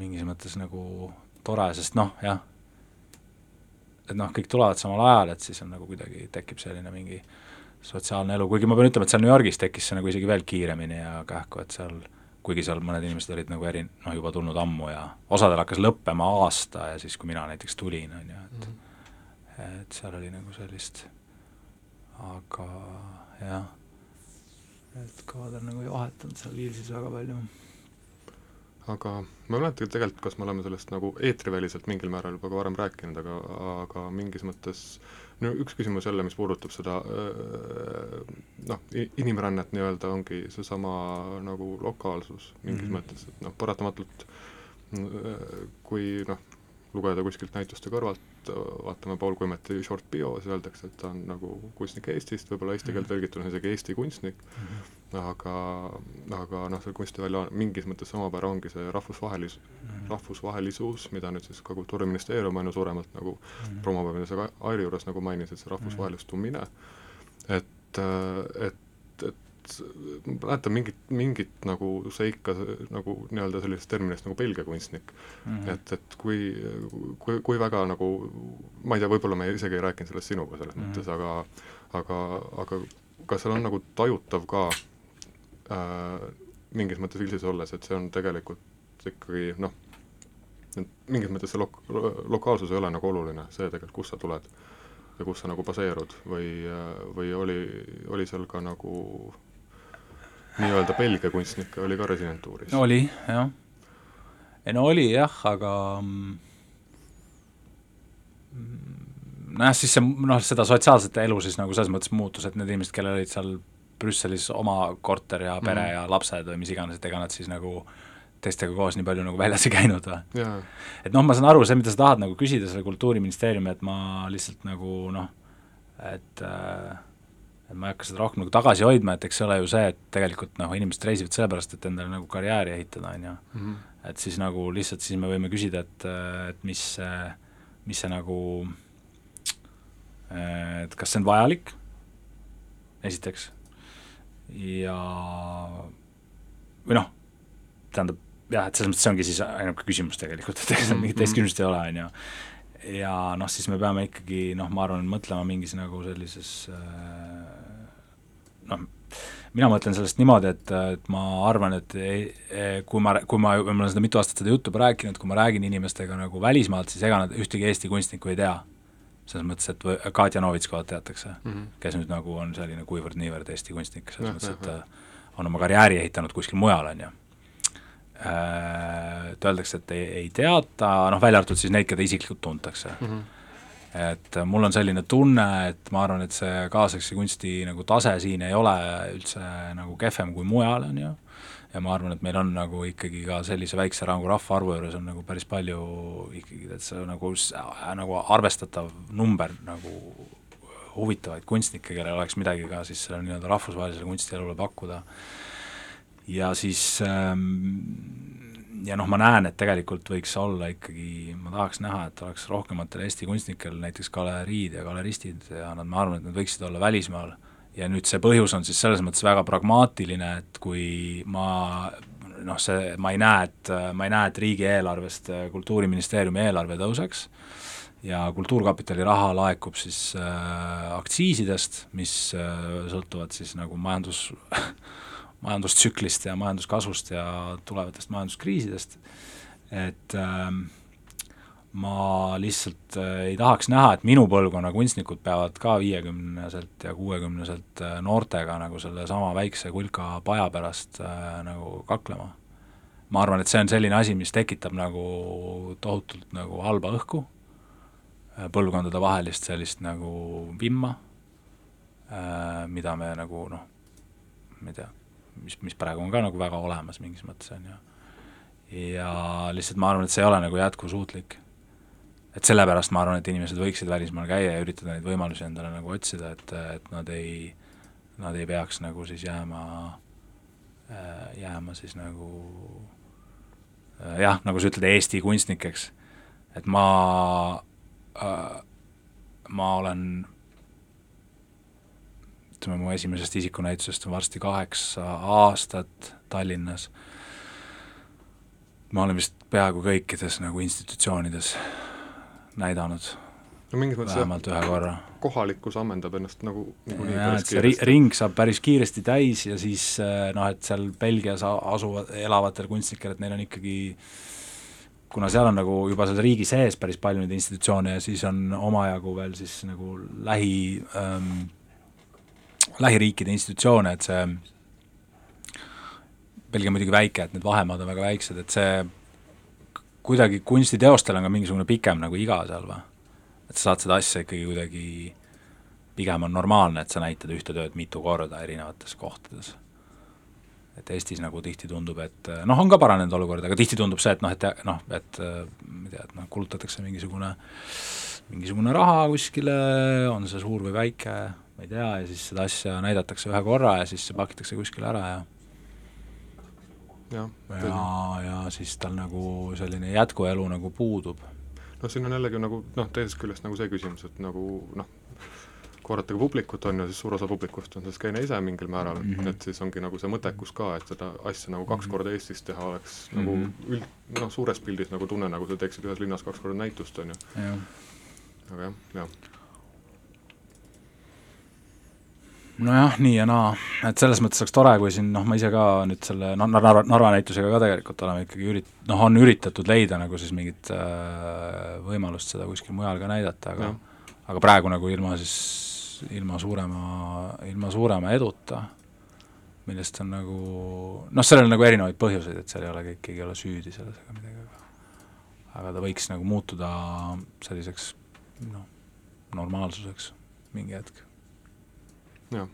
mingis mõttes nagu tore, sest noh, jah, et noh, kõik tulevad samal ajal, et siis on nagu kuidagi tekib selline mingi sotsiaalne elu, kuigi ma pean ütlema, et seal New Yorgis tekkis see nagu isegi veel kiiremini ja kähku, et seal kuigi seal mõned inimesed olid nagu eri, noh juba tulnud ammu ja osadel hakkas lõppema aasta ja siis, kui mina näiteks tulin, on ju, et mm et seal oli nagu sellist, aga jah, et kaader nagu ei vahetanud seal Viilsis väga palju. Aga ma ei mäleta tegelikult, kas me oleme sellest nagu eetriväliselt mingil määral juba ka varem rääkinud, aga, aga mingis mõttes no üks küsimus jälle, mis puudutab seda noh, inimrännet nii-öelda, ongi seesama nagu lokaalsus mingis mm -hmm. mõttes, et noh, paratamatult kui noh, lugeda kuskilt näituste kõrvalt, vaatame Paul Kuimeti short bio, siis öeldakse, et ta on nagu kunstnik Eestist, võib-olla eesti keelt tõlgituna isegi Eesti kunstnik mm. Aga, aga noh, see kunstivälja mingis mõttes omapära ongi see rahvusvahelis- mm, -hmm. rahvusvahelisus, mida nüüd siis ka Kultuuriministeerium aina suuremalt nagu mm -hmm. promoveerimise Airi juures nagu mainis, et see rahvusvahelistumine, et, et ma mäletan mingit, mingit nagu seika nagu nii-öelda sellisest terminist nagu Belgia kunstnik mm. -hmm. et, et kui, kui, kui väga nagu, ma ei tea, võib-olla me isegi ei rääkinud sellest sinuga selles mm -hmm. mõttes, aga aga, aga kas seal on nagu tajutav ka äh, mingis mõttes Vilsis olles, et see on tegelikult ikkagi noh, mingis mõttes see lok-, lokaalsus ei ole nagu oluline, see tegelikult, kust sa tuled ja kus sa nagu baseerud või, või oli, oli seal ka nagu nii-öelda Belgia kunstnikke oli ka residentuuris? oli, jah. ei no oli jah, aga mm, nojah, siis see noh, seda sotsiaalset elu siis nagu selles mõttes muutus, et need inimesed, kellel olid seal Brüsselis oma korter ja pere mm -hmm. ja lapsed või mis iganes, et ega nad siis nagu teistega koos nii palju nagu väljas ei käinud või et noh, ma saan aru, see, mida sa tahad nagu küsida selle Kultuuriministeeriumi, et ma lihtsalt nagu noh, et äh, et ma ei hakka seda rohkem nagu tagasi hoidma, et eks see ole ju see, et tegelikult noh, inimesed reisivad sellepärast, et endale nagu karjääri ehitada, on ju. Mhm. et siis nagu lihtsalt siis me võime küsida, et, et mis see, mis see nagu, et kas see on vajalik, esiteks, ja või noh, tähendab jah, et selles mõttes see ongi siis ainuke küsimus tegelikult, et ega seal mingit teist mhm. küsimust ei ole, on ju ja noh, siis me peame ikkagi noh, ma arvan, mõtlema mingis nagu sellises äh, noh, mina mõtlen sellest niimoodi, et, et ma arvan, et ei, kui ma, kui ma, ma olen seda mitu aastat seda juttu rääkinud, kui ma räägin inimestega nagu välismaalt, siis ega nad ühtegi Eesti kunstnikku ei tea. Selles mõttes, et või Katja Novitskovat teatakse mm, -hmm. kes nüüd nagu on selline kuivõrd-niivõrd Eesti kunstnik, selles mõttes, et ta on oma karjääri ehitanud kuskil mujal, on ju äh, et öeldakse, et ei, ei teata, noh välja arvatud siis neid, keda isiklikult tuntakse mm. -hmm et mul on selline tunne, et ma arvan, et see kaasaegse kunsti nagu tase siin ei ole üldse nagu kehvem kui mujal, on ju, ja ma arvan, et meil on nagu ikkagi ka sellise väikse nagu rahvaarvu juures on nagu päris palju ikkagi, see nagu, nagu arvestatav number nagu huvitavaid kunstnikke, kellel oleks midagi ka siis sellele nii-öelda rahvusvahelisele kunstielule pakkuda. ja siis ähm, ja noh, ma näen, et tegelikult võiks olla ikkagi, ma tahaks näha, et oleks rohkematel Eesti kunstnikel näiteks galeriid ja galeristid ja nad, ma arvan, et nad võiksid olla välismaal. Ja nüüd see põhjus on siis selles mõttes väga pragmaatiline, et kui ma noh, see, ma ei näe, et, ma ei näe, et riigieelarvest Kultuuriministeeriumi eelarve tõuseks ja Kultuurkapitali raha laekub siis äh, aktsiisidest, mis äh, sõltuvad siis nagu majandus majandustsüklist ja majanduskasvust ja tulevatest majanduskriisidest, et äh, ma lihtsalt äh, ei tahaks näha, et minu põlvkonna kunstnikud peavad ka viiekümneselt ja kuuekümneselt äh, noortega nagu sellesama väikse kulka paja pärast äh, nagu kaklema. ma arvan, et see on selline asi, mis tekitab nagu tohutult nagu halba õhku, põlvkondadevahelist sellist nagu vimma, mida me nagu noh, ma ei tea, mis, mis praegu on ka nagu väga olemas mingis mõttes, on ju. ja lihtsalt ma arvan, et see ei ole nagu jätkusuutlik. Et sellepärast ma arvan, et inimesed võiksid välismaal käia ja üritada neid võimalusi endale nagu otsida, et, et nad ei, nad ei peaks nagu siis jääma, jääma siis nagu jah, nagu sa ütled, Eesti kunstnikeks, et ma äh,, ma olen ütleme, mu esimesest isikunäitusest on varsti kaheksa aastat Tallinnas. ma olen vist peaaegu kõikides nagu institutsioonides näidanud. No mingis mõttes vähemalt ühe korra. kohalikkus ammendab ennast nagu niikuinii jah, päris see ri-, ring saab päris kiiresti täis ja siis noh, et seal Belgias asuvad, elavatel kunstnikel, et neil on ikkagi kuna seal on nagu juba seal riigi sees päris palju neid institutsioone ja siis on omajagu veel siis nagu lähi ähm, lähiriikide institutsioone, et see Belgia on muidugi väike, et need vahemaad on väga väiksed, et see kuidagi kunstiteostel on ka mingisugune pikem nagu iga seal või? et sa saad seda asja ikkagi kuidagi, pigem on normaalne, et sa näitad ühte tööd mitu korda erinevates kohtades. et Eestis nagu tihti tundub, et noh, on ka paranenud olukord, aga tihti tundub see, et noh, et noh, et ma ei tea, et noh, kulutatakse mingisugune mingisugune raha kuskile, on see suur või väike, ma ei tea, ja siis seda asja näidatakse ühe korra ja siis see pakitakse kuskile ära ja jah, ja, ja siis tal nagu selline jätkuelu nagu puudub. noh, siin on jällegi nagu noh, teisest küljest nagu see küsimus, et nagu noh, korrata ka publikut, on ju, siis suur osa publikust on see skeene ise mingil määral mm, -hmm. et siis ongi nagu see mõttekus ka, et seda asja nagu kaks korda Eestis teha oleks mm -hmm. nagu üld, noh, suures pildis nagu tunne, nagu sa teeksid ühes linnas kaks korda näitust, on ju. aga jah, jah nojah, nii ja naa, et selles mõttes oleks tore, kui siin noh, ma ise ka nüüd selle noh, Narva, Narva näitusega ka tegelikult oleme ikkagi ürit-, noh, on üritatud leida nagu siis mingit äh, võimalust seda kuskil mujal ka näidata, aga aga praegu nagu ilma siis, ilma suurema, ilma suurema eduta, millest on nagu noh, sellel on nagu erinevaid põhjuseid, et seal ei ole, keegi ei ole süüdi selles ega midagi, aga aga ta võiks nagu muutuda selliseks noh, normaalsuseks mingi hetk jah.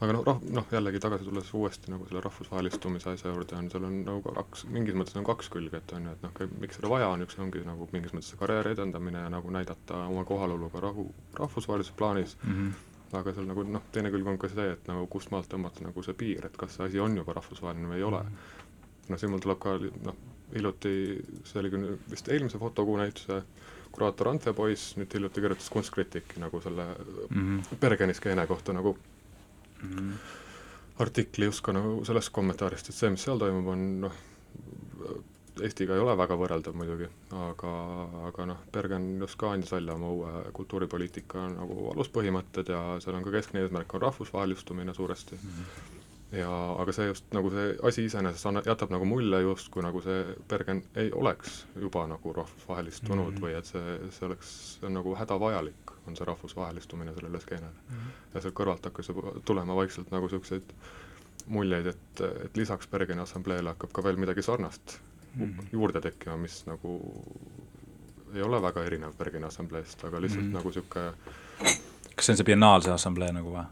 aga noh, rah-, noh jällegi tagasi tulles uuesti nagu selle rahvusvahelistumise asja juurde on, seal on nagu kaks, mingis mõttes on kaks külge, et on ju, et noh, miks seda vaja on, üks ongi nagu mingis mõttes see karjääri edendamine ja nagu näidata oma kohalolu ka rahu, rahvusvahelises plaanis mm, -hmm. aga seal nagu noh, teine külg on ka see, et nagu kust maalt tõmmata nagu see piir, et kas see asi on juba rahvusvaheline või ei ole mm. -hmm. noh, siin mul tuleb ka noh, hiljuti, see oli küll vist eelmise fotokuu näituse kuraator Ante Poiss nüüd hiljuti kirjutas Kunstkriitiki nagu selle mm -hmm. Bergeni skeene kohta nagu mm -hmm. artikli just ka nagu sellest kommentaarist, et see, mis seal toimub, on noh, Eestiga ei ole väga võrreldav muidugi, aga, aga noh, Bergen just ka andis välja oma uue kultuuripoliitika nagu aluspõhimõtted ja seal on ka keskne eesmärk on rahvusvahelistumine suuresti mm. -hmm ja aga see just nagu see asi iseenesest anna-, jätab nagu mulje justkui nagu see Bergen ei oleks juba nagu rahvusvahelistunud mm -hmm. või et see, see oleks, see on nagu hädavajalik, on see rahvusvahelistumine sellele skeenele mm. -hmm. ja sealt kõrvalt hakkas juba tulema vaikselt nagu niisuguseid muljeid, et, et lisaks Bergeni assambleele hakkab ka veel midagi sarnast mm -hmm. juurde tekkima, mis nagu ei ole väga erinev Bergeni assambleest, aga lihtsalt mm -hmm. nagu niisugune kas see on see biennaalse assamblee nagu või?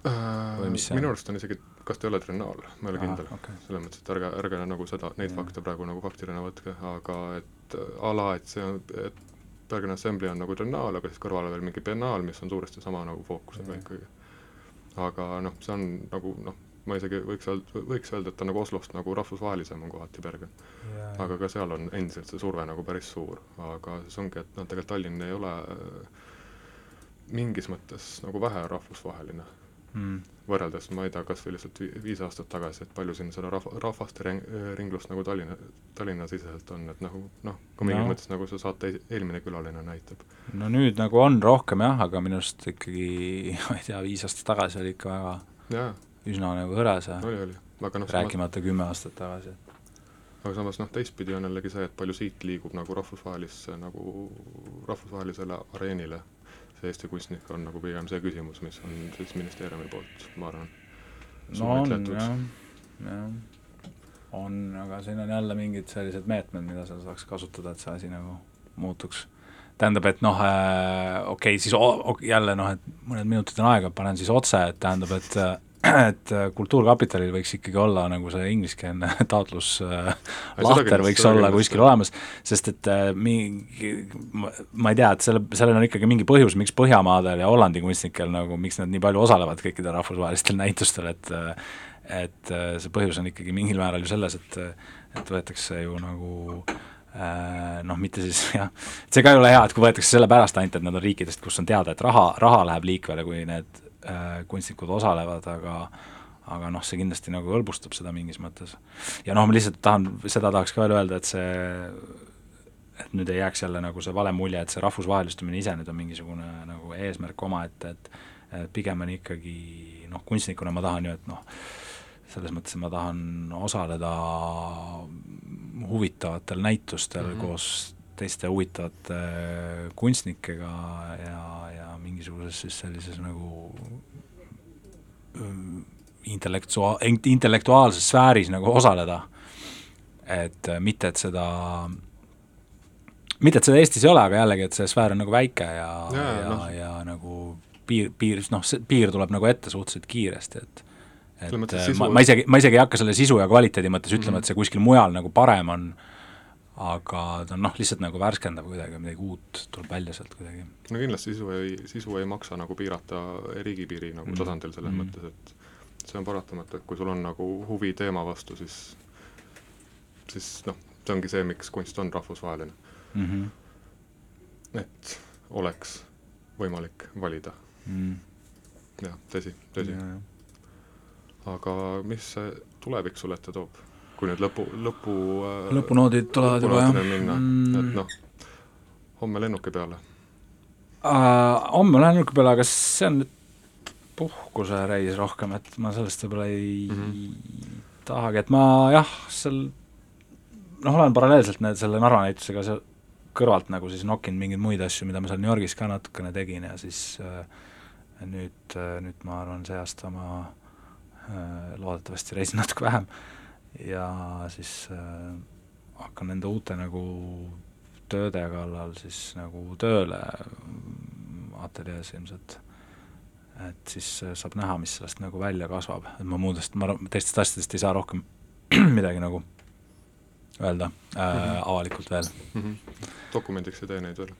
või mis see on? minu arust on isegi kas ta ei ole triennaal, ma ei ole kindel okay., selles mõttes, et ärge, ärge nagu seda, neid mm. fakte praegu nagu faktina võtke, aga et a la, et see on, et Bergen Assembly on nagu triennaal, aga siis kõrval veel mingi biennaal, mis on suuresti sama nagu fookusega mm. ikkagi. aga noh, see on nagu noh, ma isegi võiks öelda, võiks öelda, et ta nagu Oslost nagu rahvusvahelisem on kohati Bergen. aga ka seal on endiselt see surve nagu päris suur, aga siis ongi, et noh, tegelikult Tallinn ei ole mingis mõttes nagu vähe rahvusvaheline mm. võrreldes, ma ei tea, kas või lihtsalt viis aastat tagasi, et palju siin seda rahva, rahvaste ring, ringlust nagu Tallinna, Tallinna-siseselt on, et nagu noh, kui mingis no. mõttes nagu see saate eelmine külaline näitab. no nüüd nagu on rohkem jah, aga minu arust ikkagi, ma ei tea, viis aastat tagasi oli ikka väga ja. üsna nagu oli, oli. aga noh rääkimata samas... kümme aastat tagasi. aga samas noh, teistpidi on jällegi see, et palju siit liigub nagu rahvusvahelisse, nagu rahvusvahelisele areenile see Eesti kunstnik on nagu pigem see küsimus, mis on siis ministeeriumi poolt, ma arvan. no on jah, jah. on, aga siin on jälle mingid sellised meetmed, mida seal saaks kasutada, et see asi nagu muutuks. tähendab, et noh äh,, okei okay,, siis o, jälle noh, et mõned minutid on aega, panen siis otse, et tähendab, et äh, et äh, Kultuurkapitalil võiks ikkagi olla nagu see ingliskeelne taotlus äh, võiks seda olla kindlasti. kuskil olemas, sest et äh, mingi, ma ei tea, et selle, sellel on ikkagi mingi põhjus, miks Põhjamaadel ja Hollandi kunstnikel nagu, miks nad nii palju osalevad kõikidel rahvusvahelistel näitustel, et et see põhjus on ikkagi mingil määral ju selles, et et võetakse ju nagu noh, mitte siis jah, see ka ei ole hea, et kui võetakse sellepärast ainult, et nad on riikidest, kus on teada, et raha, raha läheb liikvele, kui need kunstnikud osalevad, aga aga noh, see kindlasti nagu hõlbustab seda mingis mõttes. ja noh, ma lihtsalt tahan, seda tahaks ka veel öelda, et see et nüüd ei jääks jälle nagu see vale mulje, et see rahvusvahelistumine ise nüüd on mingisugune nagu eesmärk omaette, et et pigem on ikkagi noh, kunstnikuna ma tahan ju, et noh, selles mõttes, et ma tahan osaleda huvitavatel näitustel mm. -hmm. koos teiste huvitavate kunstnikega ja, ja mingisuguses siis sellises nagu öö, intellektua-, intellektuaalses sfääris nagu osaleda. et äh, mitte, et seda, mitte, et seda Eestis ei ole, aga jällegi, et see sfäär on nagu väike ja, ja, ja, noh. ja nagu piir, piir, noh, see piir tuleb nagu ette suhteliselt kiiresti, et et äh, ma, ma isegi, ma isegi ei hakka selle sisu ja kvaliteedi mõttes ütlema mm. -hmm. et see kuskil mujal nagu parem on, aga ta on noh, lihtsalt nagu värskendav kuidagi, midagi uut tuleb välja sealt kuidagi. no kindlasti sisu ei, sisu ei maksa nagu piirata riigipiiri nagu mm. tasandil selles mm. mõttes, et see on paratamatu, et kui sul on nagu huvi teema vastu, siis siis noh, see ongi see, miks kunst on rahvusvaheline. Mm -hmm. et oleks võimalik valida, mm. jah, tõsi, tõsi. aga mis see tulevik sulle ette toob? Kui nüüd lõpu, lõpu äh, lõpunoodid tulevad juba jah minna mm., et noh, homme lennuki peale. uh, homme lennuki peale, aga see on nüüd puhkusereis rohkem, et ma sellest võib-olla ei mm. -hmm. tahagi, et ma jah, seal noh, olen paralleelselt need, selle Narva näitusega seal kõrvalt nagu siis nokkinud mingeid muid asju, mida ma seal New Yorgis ka natukene tegin ja siis äh, nüüd äh,, nüüd ma arvan, see aasta ma äh, loodetavasti reisin natuke vähem ja siis äh, hakkan nende uute nagu tööde kallal siis nagu tööle mm, ateljees ilmselt. et siis äh, saab näha, mis sellest nagu välja kasvab, et ma muudest, ma teistest asjadest ei saa rohkem midagi nagu öelda äh, mm -hmm. avalikult veel. mm. -hmm. dokumendiks ei tee neid veel?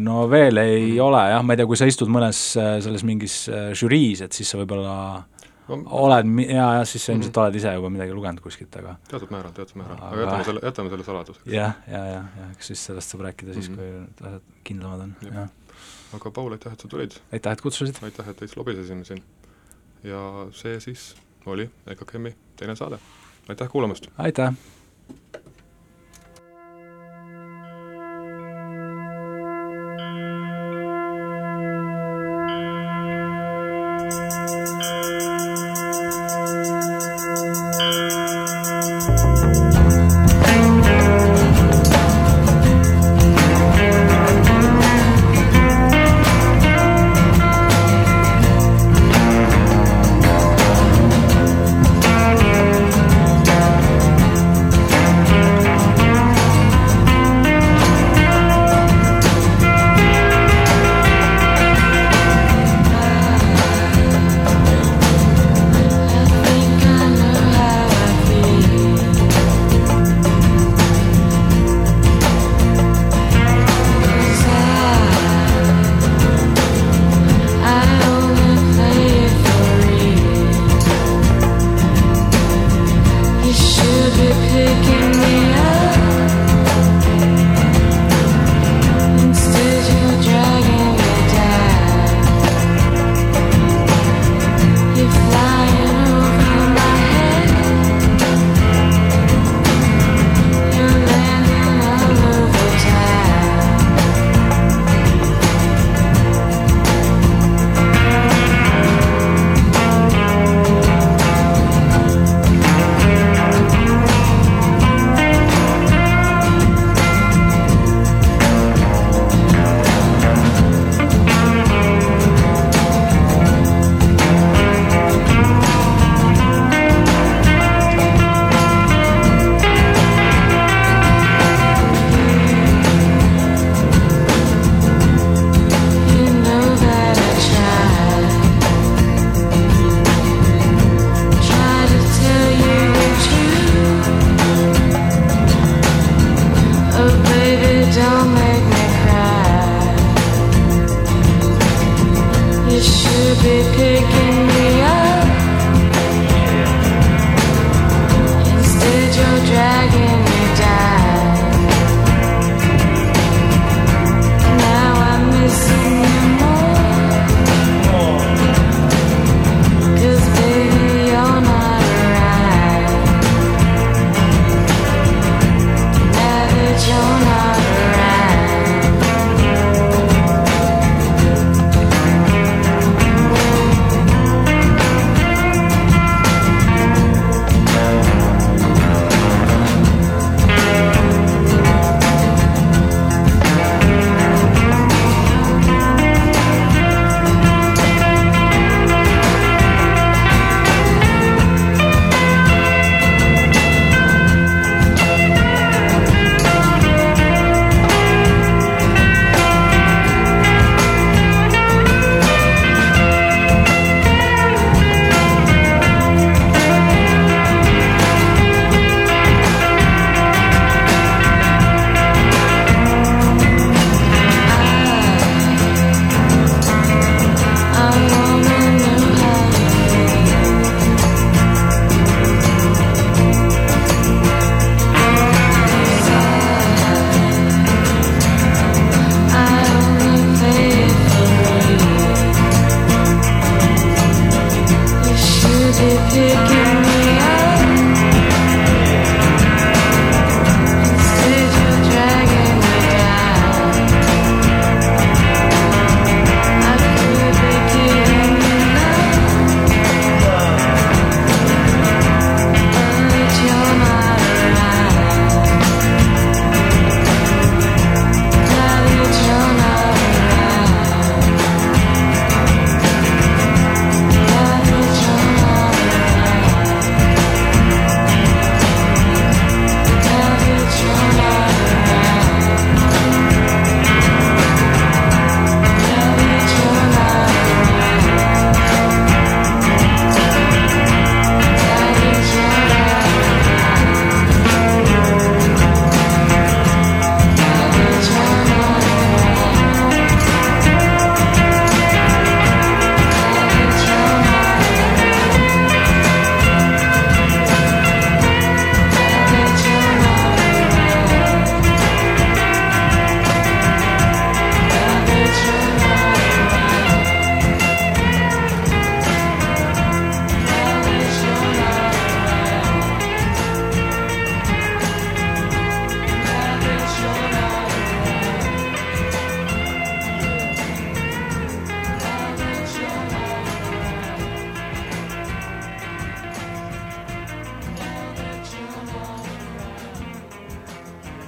No veel ei mm. ole jah, ma ei tea, kui sa istud mõnes äh, selles mingis äh, žüriis, et siis sa võib-olla no, oled, jaa, jah, siis sa ilmselt Mhm. oled ise juba midagi lugenud kuskilt, aga teatud määral, teatud määral, aga jätame selle, jätame selle saladuseks. jah, ja, ja, ja eks siis sellest saab rääkida siis, Mhm. kui need asjad kindlamad on, Jah. aga Paul, aitäh, et sa tulid, aitäh, et kutsusid! aitäh, et veits lobisesime siin. ja see siis oli EKKM-i teine saade. aitäh kuulamast! aitäh!